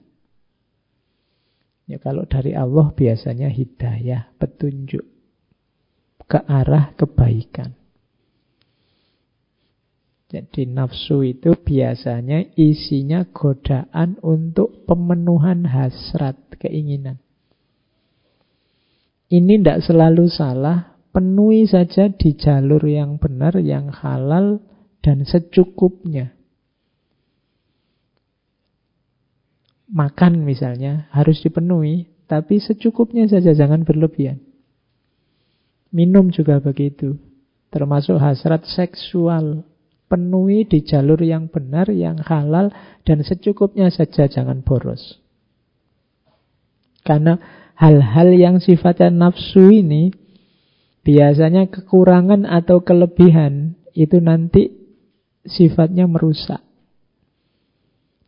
Ya kalau dari Allah biasanya hidayah, petunjuk. ke arah kebaikan. Jadi nafsu itu biasanya isinya godaan untuk pemenuhan hasrat, keinginan. Ini tidak selalu salah, penuhi saja di jalur yang benar, yang halal, dan secukupnya. Makan misalnya harus dipenuhi, tapi secukupnya saja, jangan berlebihan. Minum juga begitu, termasuk hasrat seksual penuhi di jalur yang benar, yang halal, dan secukupnya saja, jangan boros. Karena hal-hal yang sifatnya nafsu ini, biasanya kekurangan atau kelebihan, itu nanti sifatnya merusak.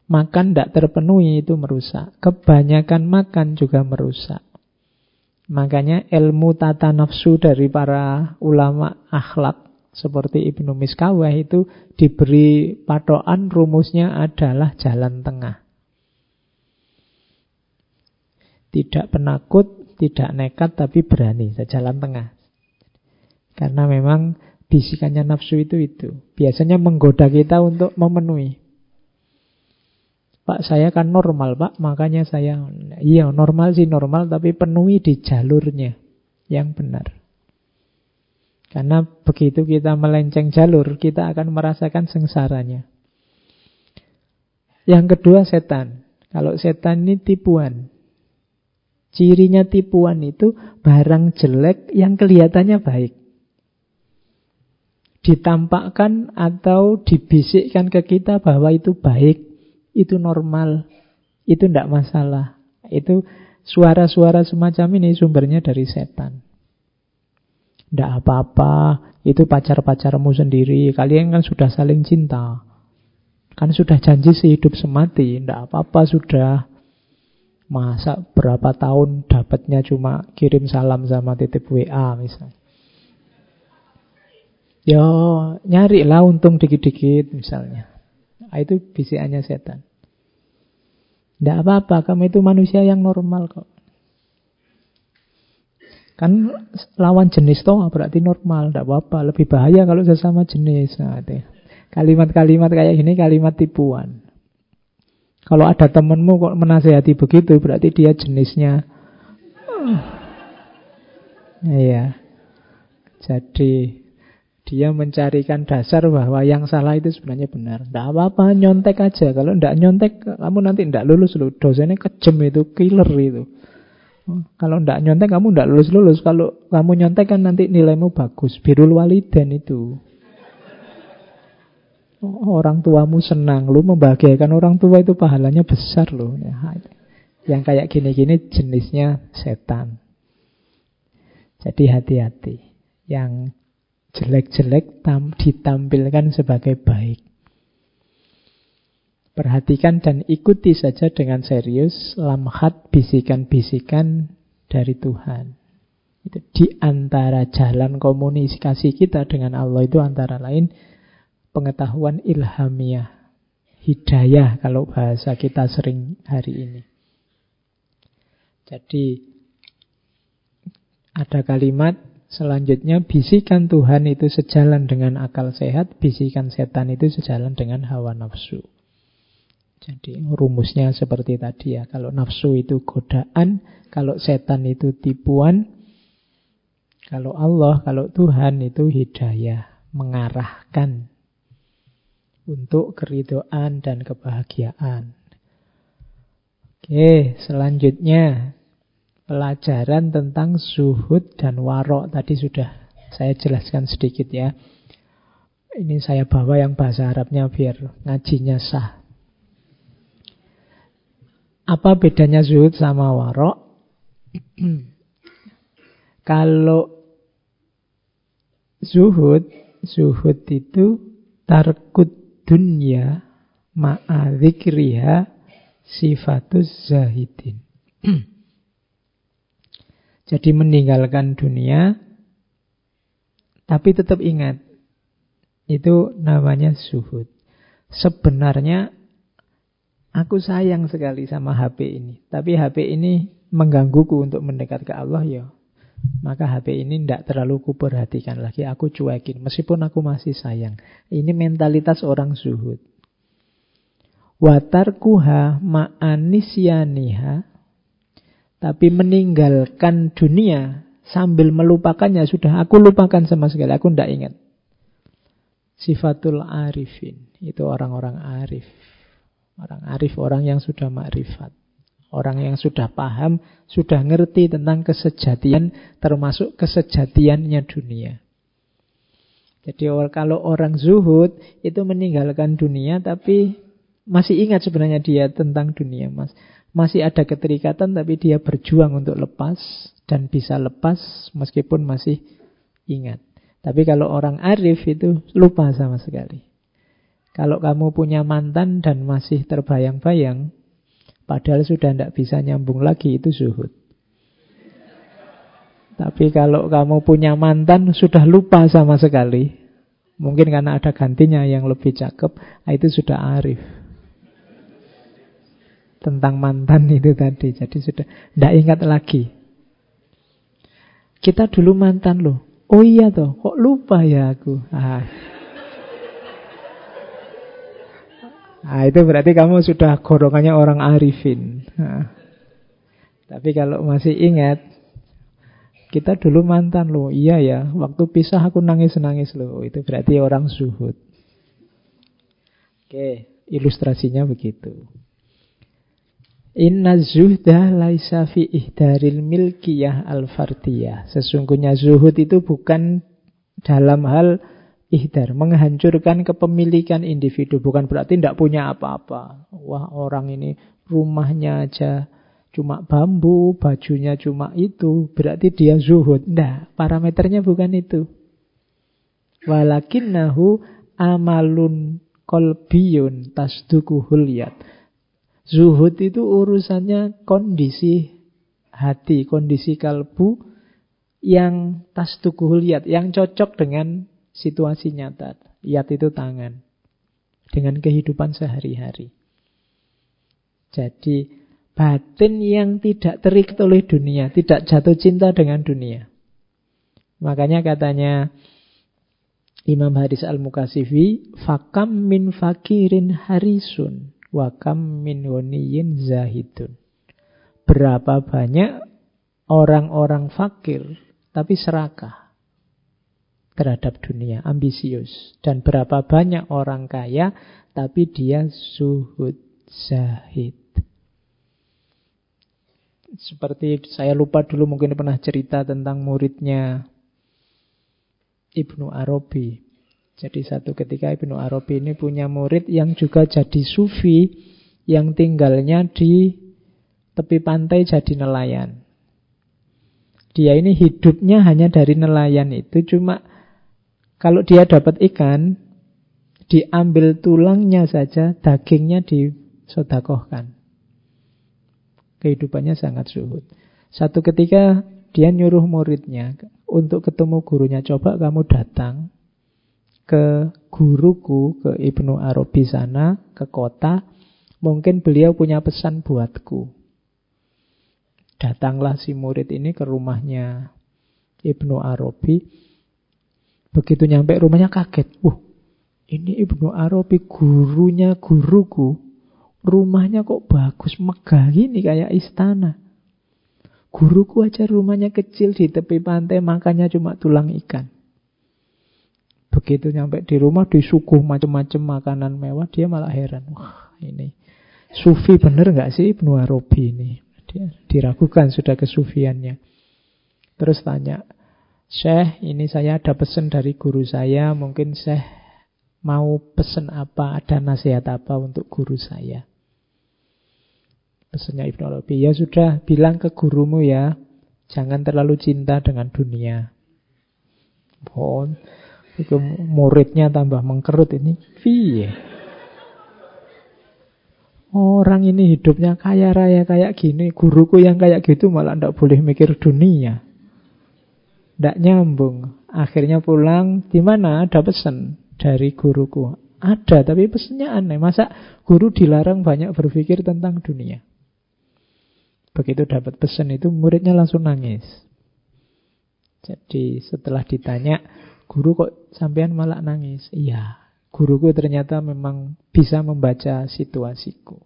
Makan tidak terpenuhi itu merusak. Kebanyakan makan juga merusak. Makanya ilmu tata nafsu dari para ulama akhlak seperti Ibnu Miskawah itu diberi patokan rumusnya adalah jalan tengah. Tidak penakut, tidak nekat, tapi berani, jalan tengah. Karena memang bisikannya nafsu itu itu. Biasanya menggoda kita untuk memenuhi. Pak saya kan normal pak, makanya saya iya normal sih normal tapi penuhi di jalurnya yang benar. Karena begitu kita melenceng jalur, kita akan merasakan sengsaranya. Yang kedua setan. Kalau setan ini tipuan. Cirinya tipuan itu barang jelek yang kelihatannya baik. Ditampakkan atau dibisikkan ke kita bahwa itu baik, itu normal, itu tidak masalah. Itu suara-suara semacam ini sumbernya dari setan. Tidak apa-apa, itu pacar-pacarmu sendiri. Kalian kan sudah saling cinta. Kan sudah janji sehidup semati. Tidak apa-apa sudah. Masa berapa tahun dapatnya cuma kirim salam sama titip WA misalnya. Yo, nyari lah untung dikit-dikit misalnya. Nah, itu bisikannya setan. Tidak apa-apa, kamu itu manusia yang normal kok. Kan lawan jenis toh berarti normal, tidak apa-apa. Lebih bahaya kalau sesama jenis. Nah, Kalimat-kalimat kayak gini kalimat tipuan. Kalau ada temenmu kok menasehati begitu, berarti dia jenisnya. Iya. Jadi dia mencarikan dasar bahwa yang salah itu sebenarnya benar. Tidak apa-apa, nyontek aja. Kalau tidak nyontek, kamu nanti tidak lulus loh. Dosennya kejem itu, killer itu. Kalau ndak nyontek kamu ndak lulus-lulus. Kalau kamu nyontek kan nanti nilaimu bagus. Birul waliden itu. Orang tuamu senang, lu membahagiakan orang tua itu pahalanya besar loh. Ya, yang kayak gini-gini jenisnya setan. Jadi hati-hati. Yang jelek-jelek ditampilkan sebagai baik. Perhatikan dan ikuti saja dengan serius lamhat bisikan-bisikan dari Tuhan. Itu di antara jalan komunikasi kita dengan Allah itu antara lain pengetahuan ilhamiah, hidayah kalau bahasa kita sering hari ini. Jadi ada kalimat selanjutnya bisikan Tuhan itu sejalan dengan akal sehat, bisikan setan itu sejalan dengan hawa nafsu. Jadi rumusnya seperti tadi ya. Kalau nafsu itu godaan, kalau setan itu tipuan, kalau Allah, kalau Tuhan itu hidayah, mengarahkan untuk keridoan dan kebahagiaan. Oke, selanjutnya pelajaran tentang zuhud dan warok tadi sudah saya jelaskan sedikit ya. Ini saya bawa yang bahasa Arabnya biar ngajinya sah. Apa bedanya zuhud sama warok? *clears throat* Kalau zuhud, zuhud itu tarkut dunya ma'adzikriha sifatus zahidin. *clears throat* Jadi meninggalkan dunia, tapi tetap ingat, itu namanya zuhud. Sebenarnya Aku sayang sekali sama HP ini. Tapi HP ini menggangguku untuk mendekat ke Allah ya. Maka HP ini tidak terlalu kuperhatikan lagi. Aku cuekin. Meskipun aku masih sayang. Ini mentalitas orang zuhud. Watarkuha ma'anisyaniha. Tapi meninggalkan dunia sambil melupakannya. Sudah aku lupakan sama sekali. Aku tidak ingat. Sifatul arifin. Itu orang-orang arif. Orang arif, orang yang sudah makrifat. Orang yang sudah paham, sudah ngerti tentang kesejatian, termasuk kesejatiannya dunia. Jadi kalau orang zuhud itu meninggalkan dunia tapi masih ingat sebenarnya dia tentang dunia, Mas. Masih ada keterikatan tapi dia berjuang untuk lepas dan bisa lepas meskipun masih ingat. Tapi kalau orang arif itu lupa sama sekali. Kalau kamu punya mantan dan masih terbayang-bayang, Padahal sudah tidak bisa nyambung lagi, itu zuhud. Tapi kalau kamu punya mantan, sudah lupa sama sekali. Mungkin karena ada gantinya yang lebih cakep, nah itu sudah arif. Tentang mantan *laughs* itu tadi, jadi sudah tidak ingat lagi. Kita dulu mantan loh. Oh iya toh, kok lupa ya aku. Ah. Nah, itu berarti kamu sudah golongannya orang arifin. Nah. Tapi kalau masih ingat, kita dulu mantan loh. Iya ya, waktu pisah aku nangis-nangis loh. Itu berarti orang zuhud. Oke, ilustrasinya begitu. Inna zuhda laisa fi ihdaril milkiyah al-fardiyah. Sesungguhnya zuhud itu bukan dalam hal ihdar, menghancurkan kepemilikan individu. Bukan berarti tidak punya apa-apa. Wah orang ini rumahnya aja cuma bambu, bajunya cuma itu. Berarti dia zuhud. Tidak, parameternya bukan itu. Walakinnahu amalun kolbiyun tasduku hulyat. Zuhud itu urusannya kondisi hati, kondisi kalbu yang tasduku hulyat, yang cocok dengan situasi nyata. Yat itu tangan. Dengan kehidupan sehari-hari. Jadi batin yang tidak terikat oleh dunia, tidak jatuh cinta dengan dunia. Makanya katanya Imam Hadis Al-Mukasifi, fakam min fakirin harisun, wakam min woniyin zahidun. Berapa banyak orang-orang fakir, tapi serakah terhadap dunia, ambisius. Dan berapa banyak orang kaya, tapi dia suhud zahid. Seperti saya lupa dulu mungkin pernah cerita tentang muridnya Ibnu Arabi. Jadi satu ketika Ibnu Arabi ini punya murid yang juga jadi sufi yang tinggalnya di tepi pantai jadi nelayan. Dia ini hidupnya hanya dari nelayan itu cuma kalau dia dapat ikan, diambil tulangnya saja, dagingnya disodakohkan. Kehidupannya sangat suhud. Satu ketika dia nyuruh muridnya untuk ketemu gurunya, coba kamu datang ke guruku, ke Ibnu Arabi sana, ke kota, mungkin beliau punya pesan buatku. Datanglah si murid ini ke rumahnya Ibnu Arabi, Begitu nyampe rumahnya kaget. Wah, ini Ibnu Arabi gurunya guruku. Rumahnya kok bagus, megah gini kayak istana. Guruku aja rumahnya kecil di tepi pantai, makanya cuma tulang ikan. Begitu nyampe di rumah disuguh macam-macam makanan mewah, dia malah heran. Wah, ini sufi bener nggak sih Ibnu Arabi ini? Dia diragukan sudah kesufiannya. Terus tanya, Syekh, ini saya ada pesan dari guru saya. Mungkin Syekh mau pesan apa, ada nasihat apa untuk guru saya. Pesannya Ibnu Arabi, ya sudah bilang ke gurumu ya, jangan terlalu cinta dengan dunia. Oh, itu muridnya tambah mengkerut ini. Piye? Orang ini hidupnya kaya raya kayak gini, guruku yang kayak gitu malah tidak boleh mikir dunia. Tidak nyambung. Akhirnya pulang, di mana ada pesan dari guruku. Ada, tapi pesannya aneh. Masa guru dilarang banyak berpikir tentang dunia? Begitu dapat pesan itu, muridnya langsung nangis. Jadi setelah ditanya, guru kok sampean malah nangis? Iya, guruku ternyata memang bisa membaca situasiku.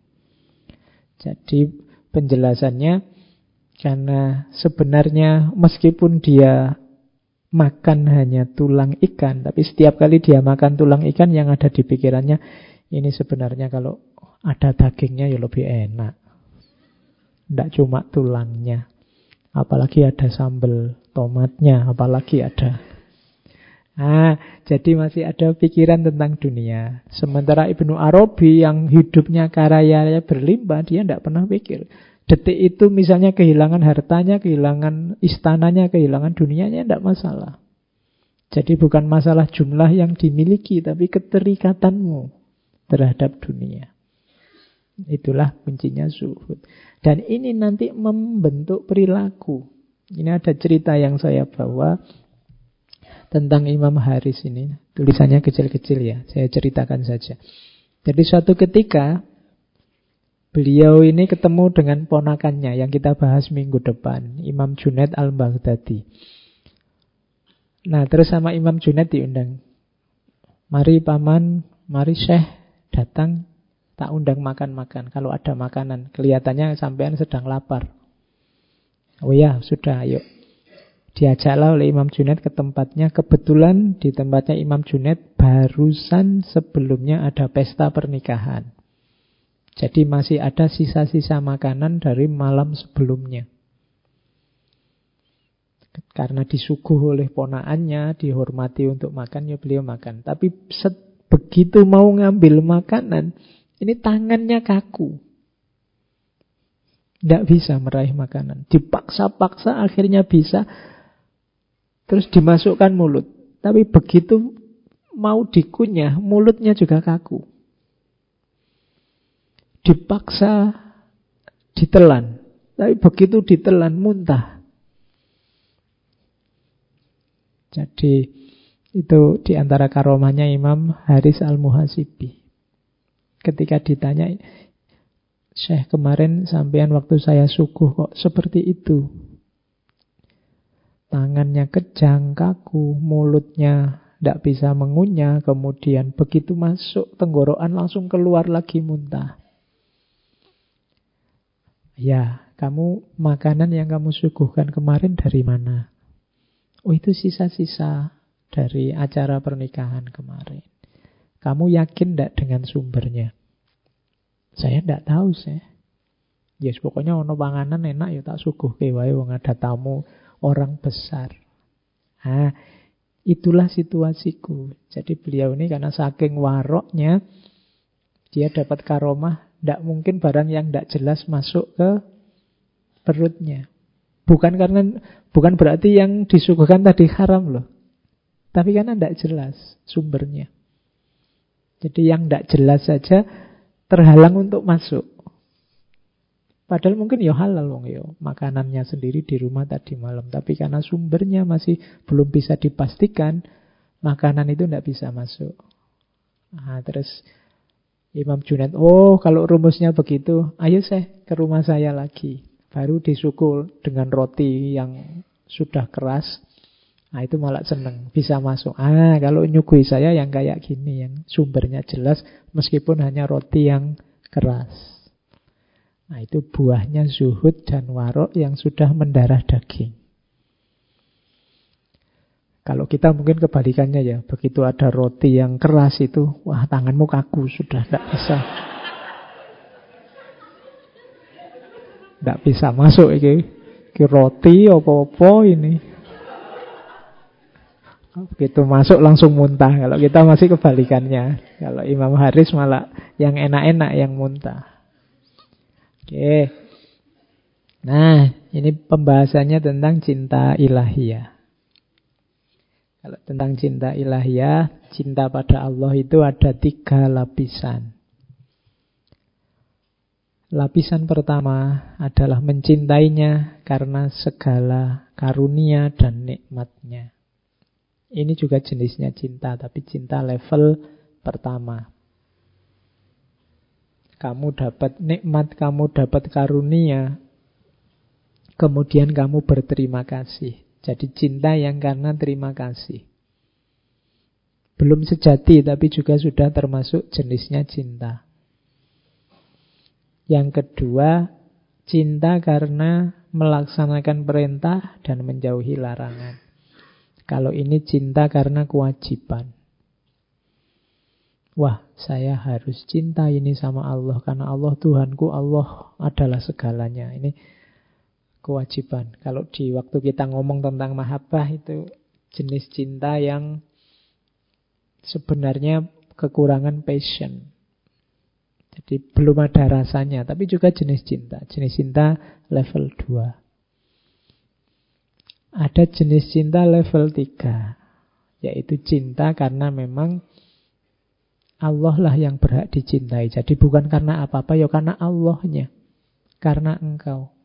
Jadi penjelasannya karena sebenarnya meskipun dia makan hanya tulang ikan, tapi setiap kali dia makan tulang ikan yang ada di pikirannya, ini sebenarnya kalau ada dagingnya ya lebih enak. Tidak cuma tulangnya. Apalagi ada sambal tomatnya, apalagi ada. Nah, jadi masih ada pikiran tentang dunia. Sementara Ibnu Arabi yang hidupnya karaya berlimpah, dia tidak pernah pikir. Detik itu misalnya kehilangan hartanya, kehilangan istananya, kehilangan dunianya, tidak masalah. Jadi bukan masalah jumlah yang dimiliki, tapi keterikatanmu terhadap dunia. Itulah kuncinya zuhud. Dan ini nanti membentuk perilaku. Ini ada cerita yang saya bawa tentang Imam Haris ini. Tulisannya kecil-kecil ya, saya ceritakan saja. Jadi suatu ketika Beliau ini ketemu dengan ponakannya yang kita bahas minggu depan, Imam Junaid al-Baghdadi. Nah, terus sama Imam Junaid diundang. Mari paman, mari syekh datang, tak undang makan-makan. Kalau ada makanan, kelihatannya sampean sedang lapar. Oh ya, sudah, ayo. Diajaklah oleh Imam Junaid ke tempatnya. Kebetulan di tempatnya Imam Junaid barusan sebelumnya ada pesta pernikahan. Jadi masih ada sisa-sisa makanan dari malam sebelumnya. Karena disuguh oleh ponaannya, dihormati untuk makan, ya beliau makan. Tapi begitu mau ngambil makanan, ini tangannya kaku. Tidak bisa meraih makanan. Dipaksa-paksa akhirnya bisa. Terus dimasukkan mulut. Tapi begitu mau dikunyah, mulutnya juga kaku dipaksa ditelan. Tapi begitu ditelan muntah. Jadi itu di antara karomahnya Imam Haris Al-Muhasibi. Ketika ditanya, Syekh kemarin sampean waktu saya suguh kok seperti itu. Tangannya kejang, kaku, mulutnya tidak bisa mengunyah, kemudian begitu masuk tenggorokan langsung keluar lagi muntah. Ya, kamu makanan yang kamu suguhkan kemarin dari mana? Oh, itu sisa-sisa dari acara pernikahan kemarin. Kamu yakin tidak dengan sumbernya? Saya tidak tahu, saya. Yes, pokoknya ono panganan enak ya tak suguh wae wong ada tamu orang besar. Ah, itulah situasiku. Jadi beliau ini karena saking waroknya dia dapat karomah tidak mungkin barang yang tidak jelas masuk ke perutnya. Bukan karena bukan berarti yang disuguhkan tadi haram loh. Tapi karena tidak jelas sumbernya. Jadi yang tidak jelas saja terhalang untuk masuk. Padahal mungkin ya halal wong ya makanannya sendiri di rumah tadi malam, tapi karena sumbernya masih belum bisa dipastikan, makanan itu tidak bisa masuk. Nah, terus Imam Junaid, oh kalau rumusnya begitu, ayo saya ke rumah saya lagi. Baru disukul dengan roti yang sudah keras. Nah itu malah seneng, bisa masuk. Ah kalau nyugui saya yang kayak gini, yang sumbernya jelas, meskipun hanya roti yang keras. Nah itu buahnya zuhud dan warok yang sudah mendarah daging. Kalau kita mungkin kebalikannya ya, begitu ada roti yang keras itu, wah tanganmu kaku, sudah tidak bisa. Tidak bisa masuk ini. Ini roti apa-apa ini. Begitu masuk langsung muntah. Kalau kita masih kebalikannya. Kalau Imam Haris malah yang enak-enak yang muntah. Oke. Nah, ini pembahasannya tentang cinta ilahiyah. Kalau tentang cinta ilahiyah, cinta pada Allah itu ada tiga lapisan. Lapisan pertama adalah mencintainya karena segala karunia dan nikmatnya. Ini juga jenisnya cinta, tapi cinta level pertama. Kamu dapat nikmat, kamu dapat karunia, kemudian kamu berterima kasih. Jadi cinta yang karena terima kasih. Belum sejati tapi juga sudah termasuk jenisnya cinta. Yang kedua, cinta karena melaksanakan perintah dan menjauhi larangan. Kalau ini cinta karena kewajiban. Wah, saya harus cinta ini sama Allah karena Allah Tuhanku, Allah adalah segalanya. Ini kewajiban. Kalau di waktu kita ngomong tentang mahabbah itu jenis cinta yang sebenarnya kekurangan passion. Jadi belum ada rasanya, tapi juga jenis cinta. Jenis cinta level 2. Ada jenis cinta level 3, yaitu cinta karena memang Allah lah yang berhak dicintai. Jadi bukan karena apa-apa, ya karena Allahnya. Karena engkau.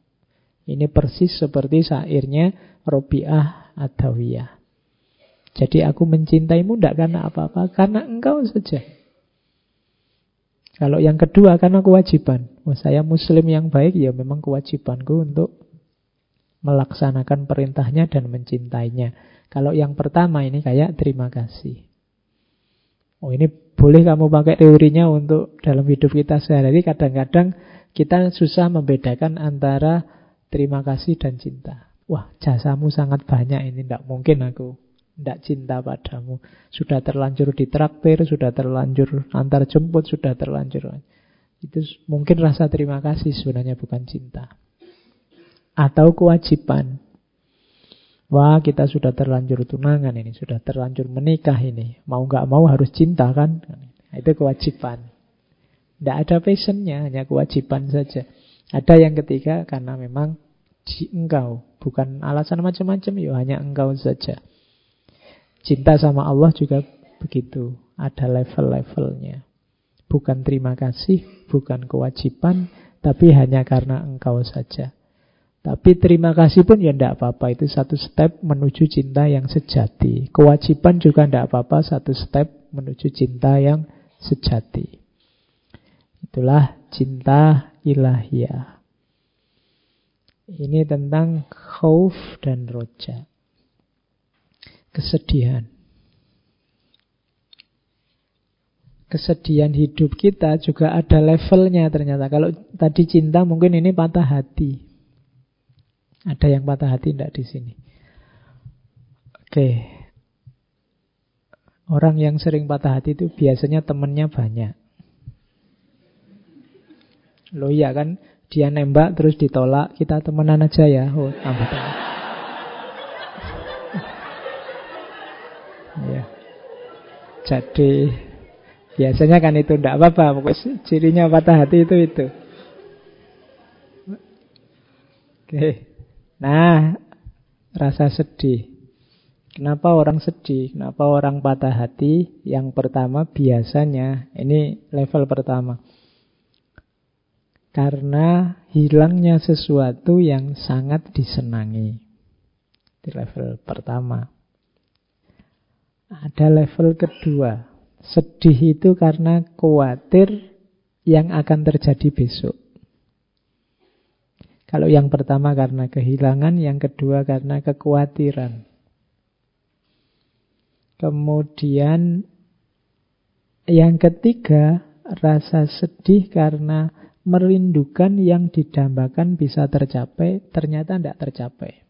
Ini persis seperti syairnya Robiah Adawiyah. Jadi aku mencintaimu tidak karena apa-apa, karena engkau saja. Kalau yang kedua karena kewajiban. Wah, saya muslim yang baik, ya memang kewajibanku untuk melaksanakan perintahnya dan mencintainya. Kalau yang pertama ini kayak terima kasih. Oh ini boleh kamu pakai teorinya untuk dalam hidup kita sehari-hari. Kadang-kadang kita susah membedakan antara terima kasih dan cinta. Wah, jasamu sangat banyak ini. Tidak mungkin aku tidak cinta padamu. Sudah terlanjur ditraktir, sudah terlanjur antar jemput, sudah terlanjur. Itu mungkin rasa terima kasih sebenarnya bukan cinta. Atau kewajiban. Wah kita sudah terlanjur tunangan ini, sudah terlanjur menikah ini. Mau nggak mau harus cinta kan? Nah, itu kewajiban. Tidak ada passionnya, hanya kewajiban saja. Ada yang ketiga karena memang di engkau. Bukan alasan macam-macam, ya hanya engkau saja. Cinta sama Allah juga begitu. Ada level-levelnya. Bukan terima kasih, bukan kewajiban, tapi hanya karena engkau saja. Tapi terima kasih pun ya tidak apa-apa. Itu satu step menuju cinta yang sejati. Kewajiban juga tidak apa-apa. Satu step menuju cinta yang sejati. Itulah cinta ilahiyah. Ini tentang khauf dan roja. Kesedihan. Kesedihan hidup kita juga ada levelnya ternyata. Kalau tadi cinta mungkin ini patah hati. Ada yang patah hati tidak di sini? Oke. Orang yang sering patah hati itu biasanya temennya banyak. Loh iya kan, dia nembak terus ditolak, kita temenan aja ya. Oh, tambah teman. ya. Jadi biasanya kan itu tidak apa-apa, pokoknya cirinya patah hati itu itu. Oke. Nah, rasa sedih. Kenapa orang sedih? Kenapa orang patah hati? Yang pertama biasanya, ini level pertama. Karena hilangnya sesuatu yang sangat disenangi. Di level pertama. Ada level kedua. Sedih itu karena khawatir yang akan terjadi besok. Kalau yang pertama karena kehilangan, yang kedua karena kekhawatiran. Kemudian yang ketiga, rasa sedih karena merindukan yang didambakan bisa tercapai, ternyata tidak tercapai.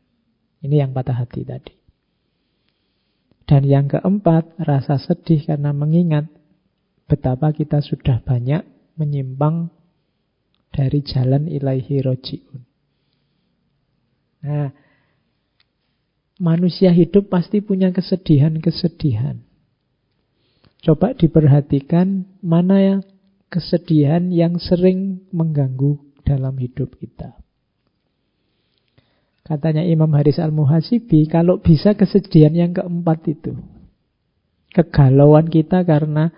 Ini yang patah hati tadi. Dan yang keempat, rasa sedih karena mengingat betapa kita sudah banyak menyimpang dari jalan ilaihi roji'un. Nah, manusia hidup pasti punya kesedihan-kesedihan. Coba diperhatikan mana yang kesedihan yang sering mengganggu dalam hidup kita. Katanya Imam Haris Al-Muhasibi, kalau bisa kesedihan yang keempat itu. Kegalauan kita karena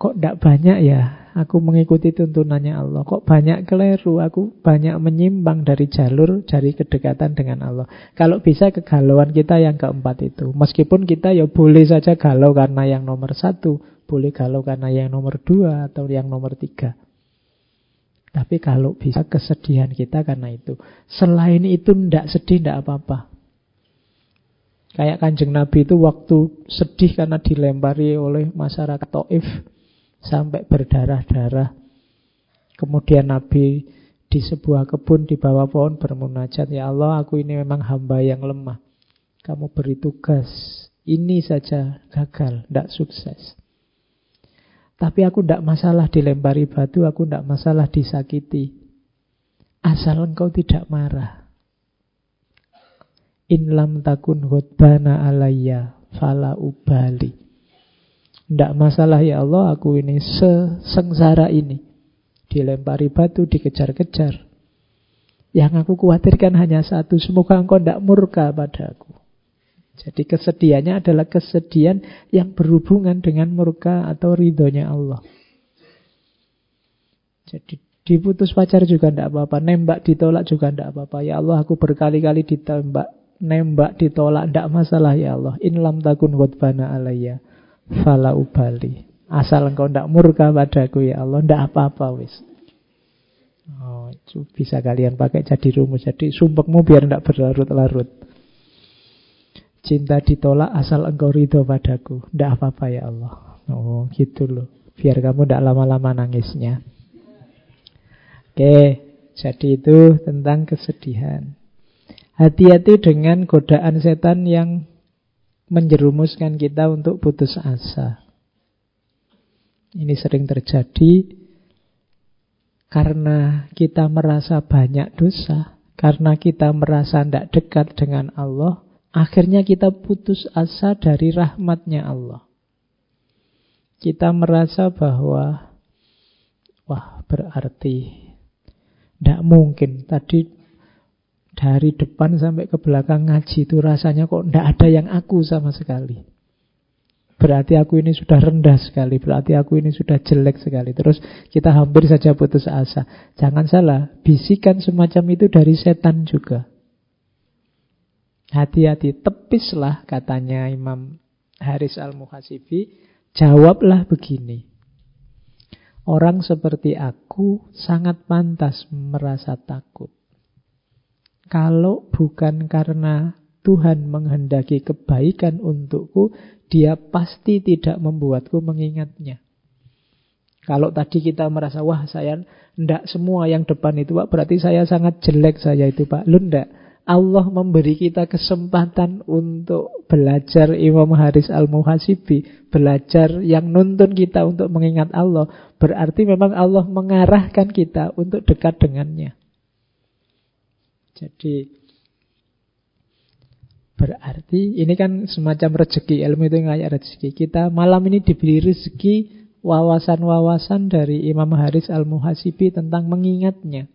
kok tidak banyak ya aku mengikuti tuntunannya Allah. Kok banyak keliru, aku banyak menyimpang dari jalur, dari kedekatan dengan Allah. Kalau bisa kegalauan kita yang keempat itu. Meskipun kita ya boleh saja galau karena yang nomor satu, boleh galau karena yang nomor dua, atau yang nomor tiga. Tapi kalau bisa kesedihan kita karena itu. Selain itu tidak sedih, tidak apa-apa. Kayak kanjeng Nabi itu waktu sedih karena dilempari oleh masyarakat Taif sampai berdarah-darah. Kemudian Nabi di sebuah kebun di bawah pohon bermunajat, Ya Allah aku ini memang hamba yang lemah. Kamu beri tugas, ini saja gagal, tidak sukses. Tapi aku tidak masalah dilempari batu, aku tidak masalah disakiti. Asal engkau tidak marah. In lam takun hudbana alayya fala ubali. Tidak masalah ya Allah, aku ini sesengsara ini. Dilempari batu, dikejar-kejar. Yang aku khawatirkan hanya satu, semoga engkau tidak murka padaku. Jadi kesedihannya adalah kesedihan yang berhubungan dengan murka atau ridhonya Allah. Jadi diputus pacar juga tidak apa-apa, nembak ditolak juga tidak apa-apa. Ya Allah aku berkali-kali ditembak nembak ditolak ndak masalah ya Allah. In lam takun ghadbana alayya fala ubali. Asal engkau ndak murka padaku ya Allah, ndak apa-apa wis. Oh, bisa kalian pakai jadi rumus. Jadi sumpekmu biar ndak berlarut-larut. Cinta ditolak asal engkau ridho padaku. Ndak apa-apa ya Allah. Oh, gitu loh. Biar kamu ndak lama-lama nangisnya. Oke, jadi itu tentang kesedihan. Hati-hati dengan godaan setan yang menjerumuskan kita untuk putus asa. Ini sering terjadi karena kita merasa banyak dosa, karena kita merasa tidak dekat dengan Allah, akhirnya kita putus asa dari rahmatnya Allah. Kita merasa bahwa, wah berarti tidak mungkin tadi dari depan sampai ke belakang ngaji itu rasanya kok tidak ada yang aku sama sekali. Berarti aku ini sudah rendah sekali, berarti aku ini sudah jelek sekali. Terus kita hampir saja putus asa. Jangan salah, bisikan semacam itu dari setan juga. Hati-hati, tepislah katanya Imam Haris Al-Muhasibi, jawablah begini. Orang seperti aku sangat pantas merasa takut. Kalau bukan karena Tuhan menghendaki kebaikan untukku, dia pasti tidak membuatku mengingatnya. Kalau tadi kita merasa, wah saya ndak semua yang depan itu Pak, berarti saya sangat jelek saya itu Pak. Lu ndak. Allah memberi kita kesempatan untuk belajar Imam Haris Al-Muhasibi. Belajar yang nuntun kita untuk mengingat Allah. Berarti memang Allah mengarahkan kita untuk dekat dengannya. Jadi berarti ini kan semacam rezeki ilmu itu kayak rezeki kita malam ini diberi rezeki wawasan-wawasan dari Imam Haris Al-Muhasibi tentang mengingatnya.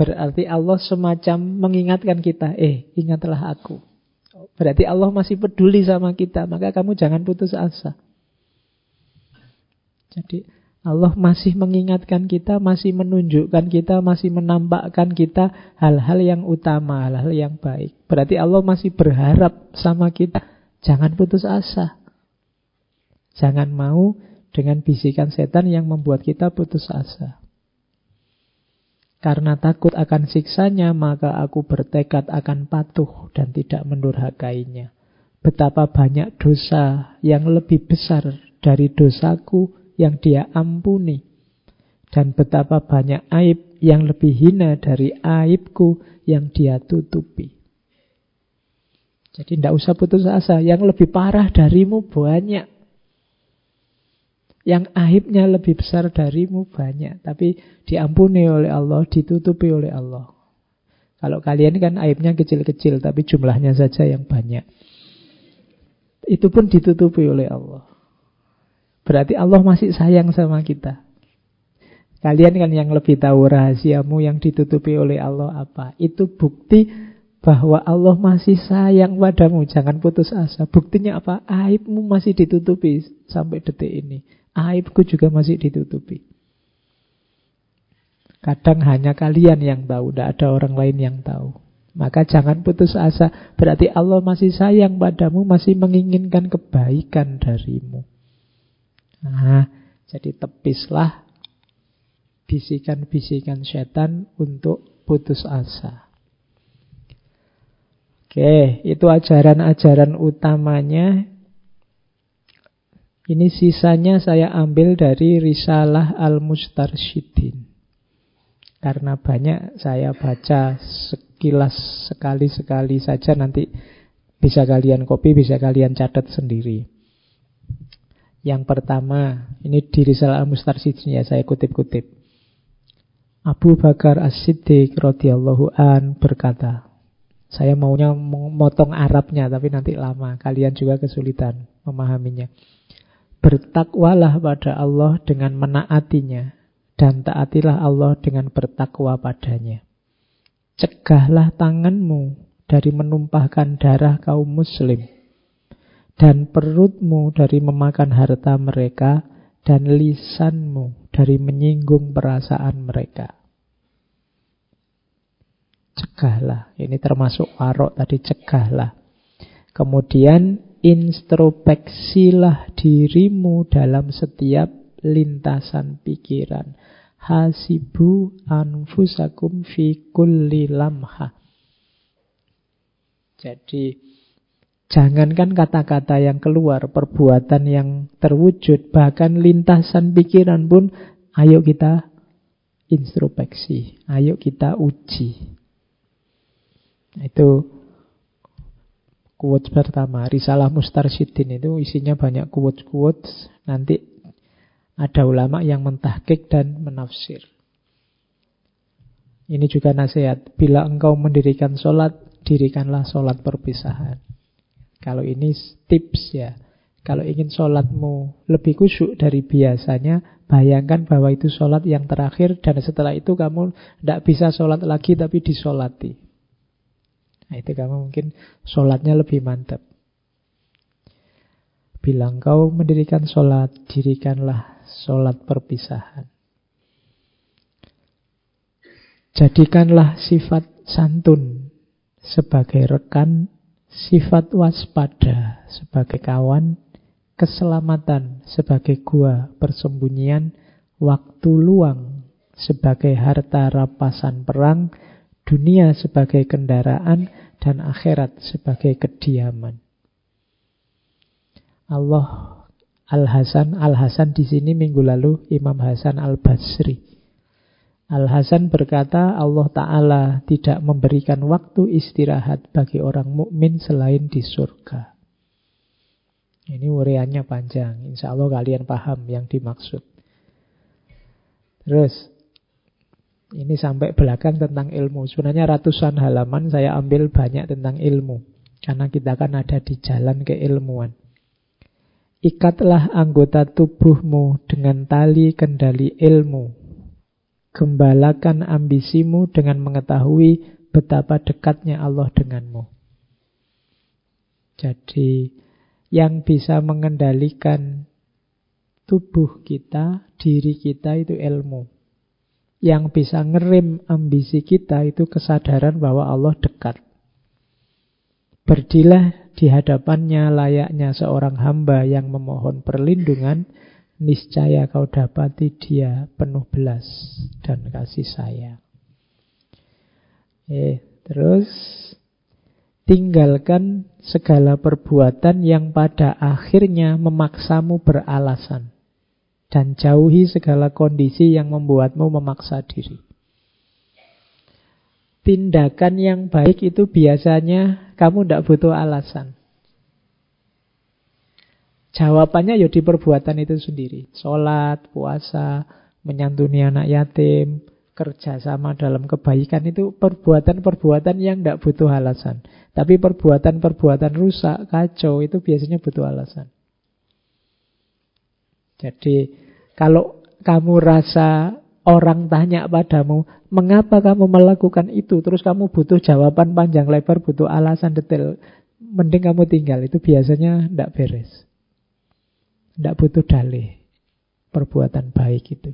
Berarti Allah semacam mengingatkan kita, eh ingatlah aku. Berarti Allah masih peduli sama kita, maka kamu jangan putus asa. Jadi Allah masih mengingatkan kita, masih menunjukkan kita, masih menampakkan kita hal-hal yang utama, hal-hal yang baik. Berarti Allah masih berharap sama kita. Jangan putus asa. Jangan mau dengan bisikan setan yang membuat kita putus asa. Karena takut akan siksanya, maka aku bertekad akan patuh dan tidak mendurhakainya. Betapa banyak dosa yang lebih besar dari dosaku yang dia ampuni. Dan betapa banyak aib yang lebih hina dari aibku yang dia tutupi. Jadi tidak usah putus asa. Yang lebih parah darimu banyak. Yang aibnya lebih besar darimu banyak. Tapi diampuni oleh Allah, ditutupi oleh Allah. Kalau kalian kan aibnya kecil-kecil, tapi jumlahnya saja yang banyak. Itu pun ditutupi oleh Allah. Berarti Allah masih sayang sama kita. Kalian kan yang lebih tahu rahasiamu yang ditutupi oleh Allah apa. Itu bukti bahwa Allah masih sayang padamu. Jangan putus asa. Buktinya apa? Aibmu masih ditutupi sampai detik ini. Aibku juga masih ditutupi. Kadang hanya kalian yang tahu, tidak ada orang lain yang tahu. Maka jangan putus asa. Berarti Allah masih sayang padamu, masih menginginkan kebaikan darimu. Nah, jadi tepislah bisikan-bisikan setan untuk putus asa. Oke, itu ajaran-ajaran utamanya. Ini sisanya saya ambil dari Risalah Al-Mustarsyidin. Karena banyak saya baca sekilas sekali-sekali saja nanti bisa kalian copy, bisa kalian catat sendiri. Yang pertama, ini di Risalah Al-Mustarsyidin ya saya kutip-kutip. Abu Bakar As-Siddiq radhiyallahu an berkata, saya maunya memotong Arabnya, tapi nanti lama. Kalian juga kesulitan memahaminya. Bertakwalah pada Allah dengan menaatinya. Dan taatilah Allah dengan bertakwa padanya. Cegahlah tanganmu dari menumpahkan darah kaum muslim. Dan perutmu dari memakan harta mereka. Dan lisanmu dari menyinggung perasaan mereka cegahlah. Ini termasuk warok tadi, cegahlah. Kemudian introspeksilah dirimu dalam setiap lintasan pikiran. Hasibu anfusakum fi kulli lamha. Jadi jangankan kata-kata yang keluar, perbuatan yang terwujud, bahkan lintasan pikiran pun ayo kita introspeksi, ayo kita uji. Itu quotes pertama. Risalah Mustarsyidin itu isinya banyak quotes-quotes. Nanti ada ulama yang mentahkik dan menafsir. Ini juga nasihat. Bila engkau mendirikan sholat, dirikanlah sholat perpisahan. Kalau ini tips ya. Kalau ingin sholatmu lebih khusyuk dari biasanya, bayangkan bahwa itu sholat yang terakhir dan setelah itu kamu tidak bisa sholat lagi tapi disolati. Nah itu kamu mungkin sholatnya lebih mantap. Bilang kau mendirikan sholat, dirikanlah sholat perpisahan. Jadikanlah sifat santun sebagai rekan, sifat waspada sebagai kawan, keselamatan sebagai gua persembunyian, waktu luang sebagai harta rapasan perang, dunia sebagai kendaraan dan akhirat sebagai kediaman. Allah Al-Hasan Al-Hasan di sini minggu lalu Imam Hasan Al-Basri. Al-Hasan berkata Allah Ta'ala tidak memberikan waktu istirahat bagi orang mukmin selain di surga. Ini uriannya panjang. Insya Allah kalian paham yang dimaksud. Terus ini sampai belakang tentang ilmu. Sebenarnya ratusan halaman saya ambil banyak tentang ilmu. Karena kita kan ada di jalan keilmuan. Ikatlah anggota tubuhmu dengan tali kendali ilmu. Gembalakan ambisimu dengan mengetahui betapa dekatnya Allah denganmu. Jadi yang bisa mengendalikan tubuh kita, diri kita itu ilmu. Yang bisa ngerim ambisi kita itu kesadaran bahwa Allah dekat. Berdilah di hadapannya layaknya seorang hamba yang memohon perlindungan, niscaya kau dapati dia penuh belas dan kasih sayang. Eh, terus tinggalkan segala perbuatan yang pada akhirnya memaksamu beralasan. Dan jauhi segala kondisi yang membuatmu memaksa diri. Tindakan yang baik itu biasanya kamu tidak butuh alasan. Jawabannya ya di perbuatan itu sendiri. Sholat, puasa, menyantuni anak yatim, kerjasama dalam kebaikan itu perbuatan-perbuatan yang tidak butuh alasan. Tapi perbuatan-perbuatan rusak, kacau itu biasanya butuh alasan. Jadi kalau kamu rasa orang tanya padamu, mengapa kamu melakukan itu? Terus kamu butuh jawaban panjang lebar, butuh alasan detail. Mending kamu tinggal, itu biasanya tidak beres. Tidak butuh dalih. Perbuatan baik itu.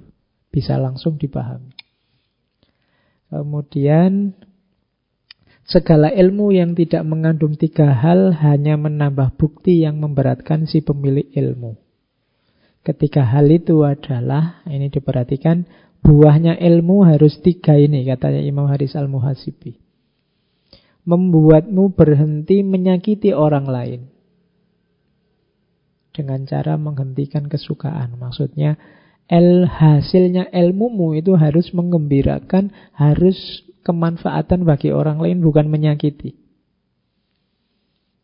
Bisa langsung dipahami. Kemudian Segala ilmu yang tidak mengandung tiga hal hanya menambah bukti yang memberatkan si pemilik ilmu. Ketika hal itu adalah, ini diperhatikan, buahnya ilmu harus tiga ini, katanya Imam Haris Al-Muhasibi. membuatmu berhenti menyakiti orang lain. Dengan cara menghentikan kesukaan. Maksudnya, el hasilnya ilmumu itu harus mengembirakan, harus kemanfaatan bagi orang lain, bukan menyakiti.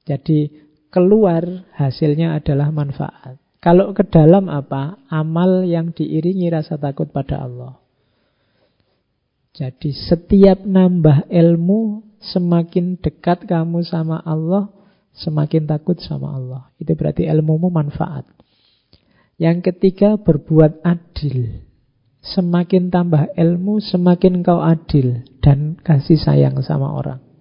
Jadi, keluar hasilnya adalah manfaat. Kalau ke dalam apa? Amal yang diiringi rasa takut pada Allah. Jadi setiap nambah ilmu, semakin dekat kamu sama Allah, semakin takut sama Allah. Itu berarti ilmumu manfaat. Yang ketiga, berbuat adil. Semakin tambah ilmu, semakin kau adil dan kasih sayang sama orang.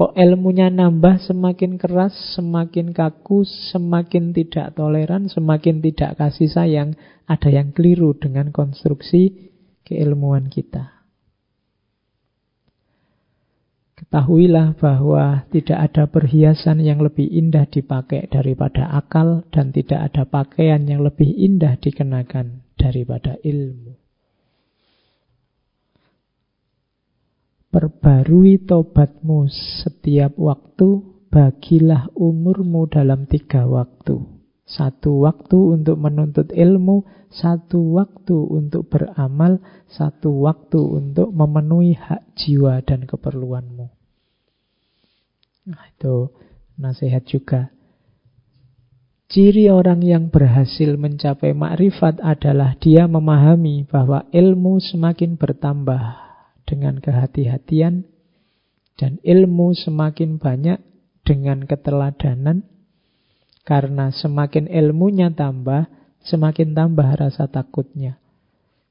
Kok ilmunya nambah semakin keras, semakin kaku, semakin tidak toleran, semakin tidak kasih sayang. Ada yang keliru dengan konstruksi keilmuan kita. Ketahuilah bahwa tidak ada perhiasan yang lebih indah dipakai daripada akal dan tidak ada pakaian yang lebih indah dikenakan daripada ilmu. Perbarui tobatmu setiap waktu, bagilah umurmu dalam tiga waktu. Satu waktu untuk menuntut ilmu, satu waktu untuk beramal, satu waktu untuk memenuhi hak jiwa dan keperluanmu. Nah, itu nasihat juga. Ciri orang yang berhasil mencapai makrifat adalah dia memahami bahwa ilmu semakin bertambah dengan kehati-hatian dan ilmu semakin banyak dengan keteladanan. Karena semakin ilmunya tambah semakin tambah rasa takutnya.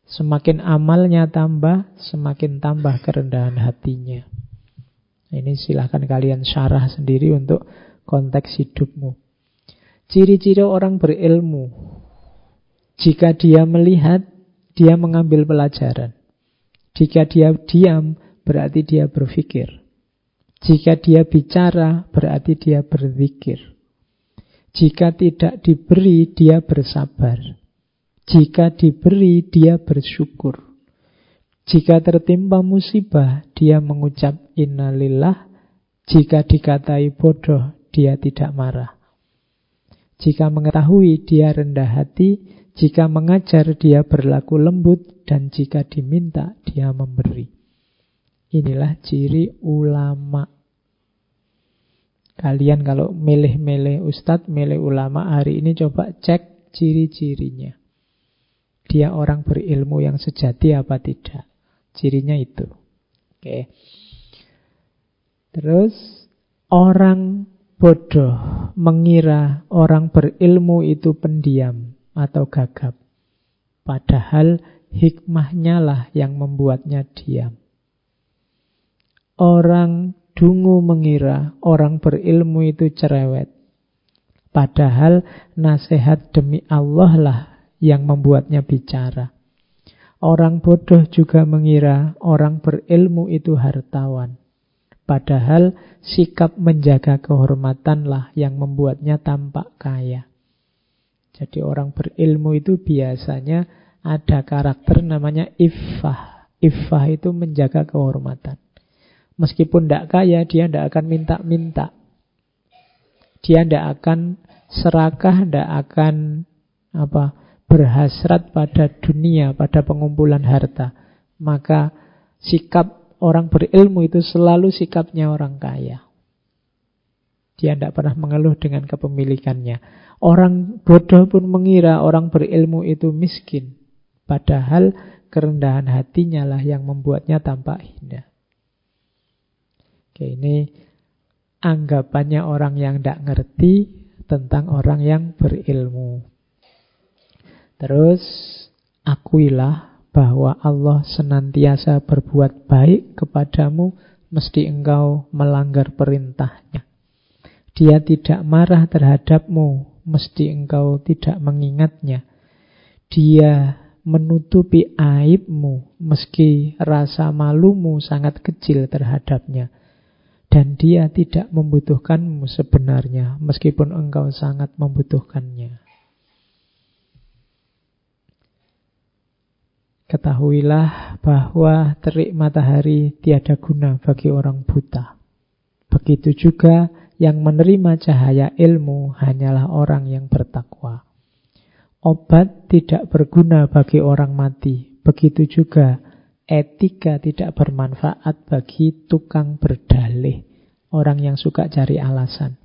Semakin amalnya tambah semakin tambah kerendahan hatinya. Ini silahkan kalian syarah sendiri untuk konteks hidupmu. Ciri-ciri orang berilmu. Jika dia melihat dia mengambil pelajaran jika dia diam, berarti dia berpikir. Jika dia bicara, berarti dia berzikir. Jika tidak diberi, dia bersabar. Jika diberi, dia bersyukur. Jika tertimpa musibah, dia mengucap innalillah. Jika dikatai bodoh, dia tidak marah. Jika mengetahui, dia rendah hati. Jika mengajar dia berlaku lembut dan jika diminta dia memberi. Inilah ciri ulama. Kalian kalau milih-milih ustadz, milih ulama hari ini coba cek ciri-cirinya. Dia orang berilmu yang sejati apa tidak. Cirinya itu. Oke. Terus orang bodoh mengira orang berilmu itu pendiam atau gagap. Padahal hikmahnya lah yang membuatnya diam. Orang dungu mengira orang berilmu itu cerewet. Padahal nasihat demi Allah lah yang membuatnya bicara. Orang bodoh juga mengira orang berilmu itu hartawan. Padahal sikap menjaga kehormatanlah yang membuatnya tampak kaya. Jadi orang berilmu itu biasanya ada karakter namanya iffah. Iffah itu menjaga kehormatan. Meskipun tidak kaya, dia tidak akan minta-minta. Dia tidak akan serakah, tidak akan apa berhasrat pada dunia, pada pengumpulan harta. Maka sikap orang berilmu itu selalu sikapnya orang kaya. Dia tidak pernah mengeluh dengan kepemilikannya. Orang bodoh pun mengira orang berilmu itu miskin. Padahal kerendahan hatinya lah yang membuatnya tampak hina. Oke, ini anggapannya orang yang tidak ngerti tentang orang yang berilmu. Terus, akuilah bahwa Allah senantiasa berbuat baik kepadamu mesti engkau melanggar perintahnya. Dia tidak marah terhadapmu mesti engkau tidak mengingatnya. Dia menutupi aibmu meski rasa malumu sangat kecil terhadapnya. Dan dia tidak membutuhkanmu sebenarnya meskipun engkau sangat membutuhkannya. Ketahuilah bahwa terik matahari tiada guna bagi orang buta. Begitu juga yang menerima cahaya ilmu hanyalah orang yang bertakwa. Obat tidak berguna bagi orang mati. Begitu juga etika tidak bermanfaat bagi tukang berdalih. Orang yang suka cari alasan.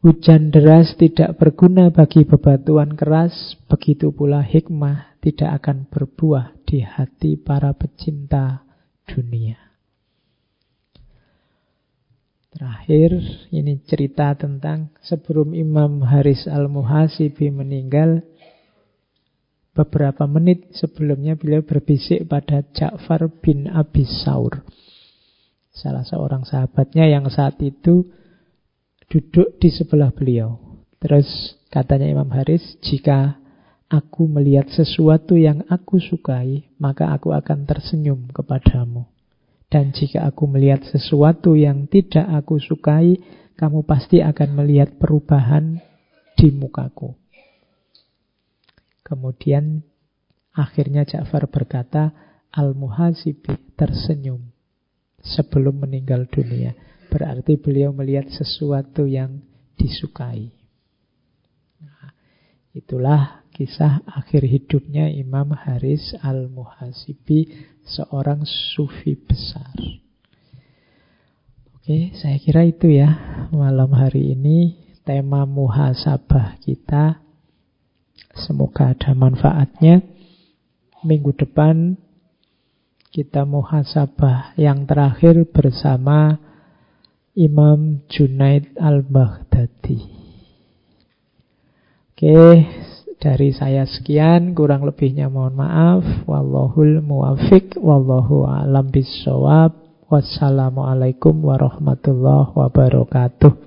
Hujan deras tidak berguna bagi bebatuan keras, begitu pula hikmah tidak akan berbuah di hati para pecinta dunia. Terakhir, ini cerita tentang sebelum Imam Haris Al-Muhasibi meninggal, beberapa menit sebelumnya beliau berbisik pada Ja'far bin Abi Saur. Salah seorang sahabatnya yang saat itu duduk di sebelah beliau. Terus katanya Imam Haris, jika aku melihat sesuatu yang aku sukai, maka aku akan tersenyum kepadamu. Dan jika aku melihat sesuatu yang tidak aku sukai, kamu pasti akan melihat perubahan di mukaku. Kemudian akhirnya Ja'far berkata, Al-Muhasibi tersenyum sebelum meninggal dunia. Berarti beliau melihat sesuatu yang disukai. Nah, itulah kisah akhir hidupnya Imam Haris Al-Muhasibi, seorang sufi besar. Oke, saya kira itu ya malam hari ini tema muhasabah kita. Semoga ada manfaatnya. Minggu depan kita muhasabah yang terakhir bersama Imam Junaid al-Baghdadi. Oke, dari saya sekian, kurang lebihnya mohon maaf. Wallahul muwafiq, wallahu a'lam bisawab. Wassalamualaikum warahmatullahi wabarakatuh.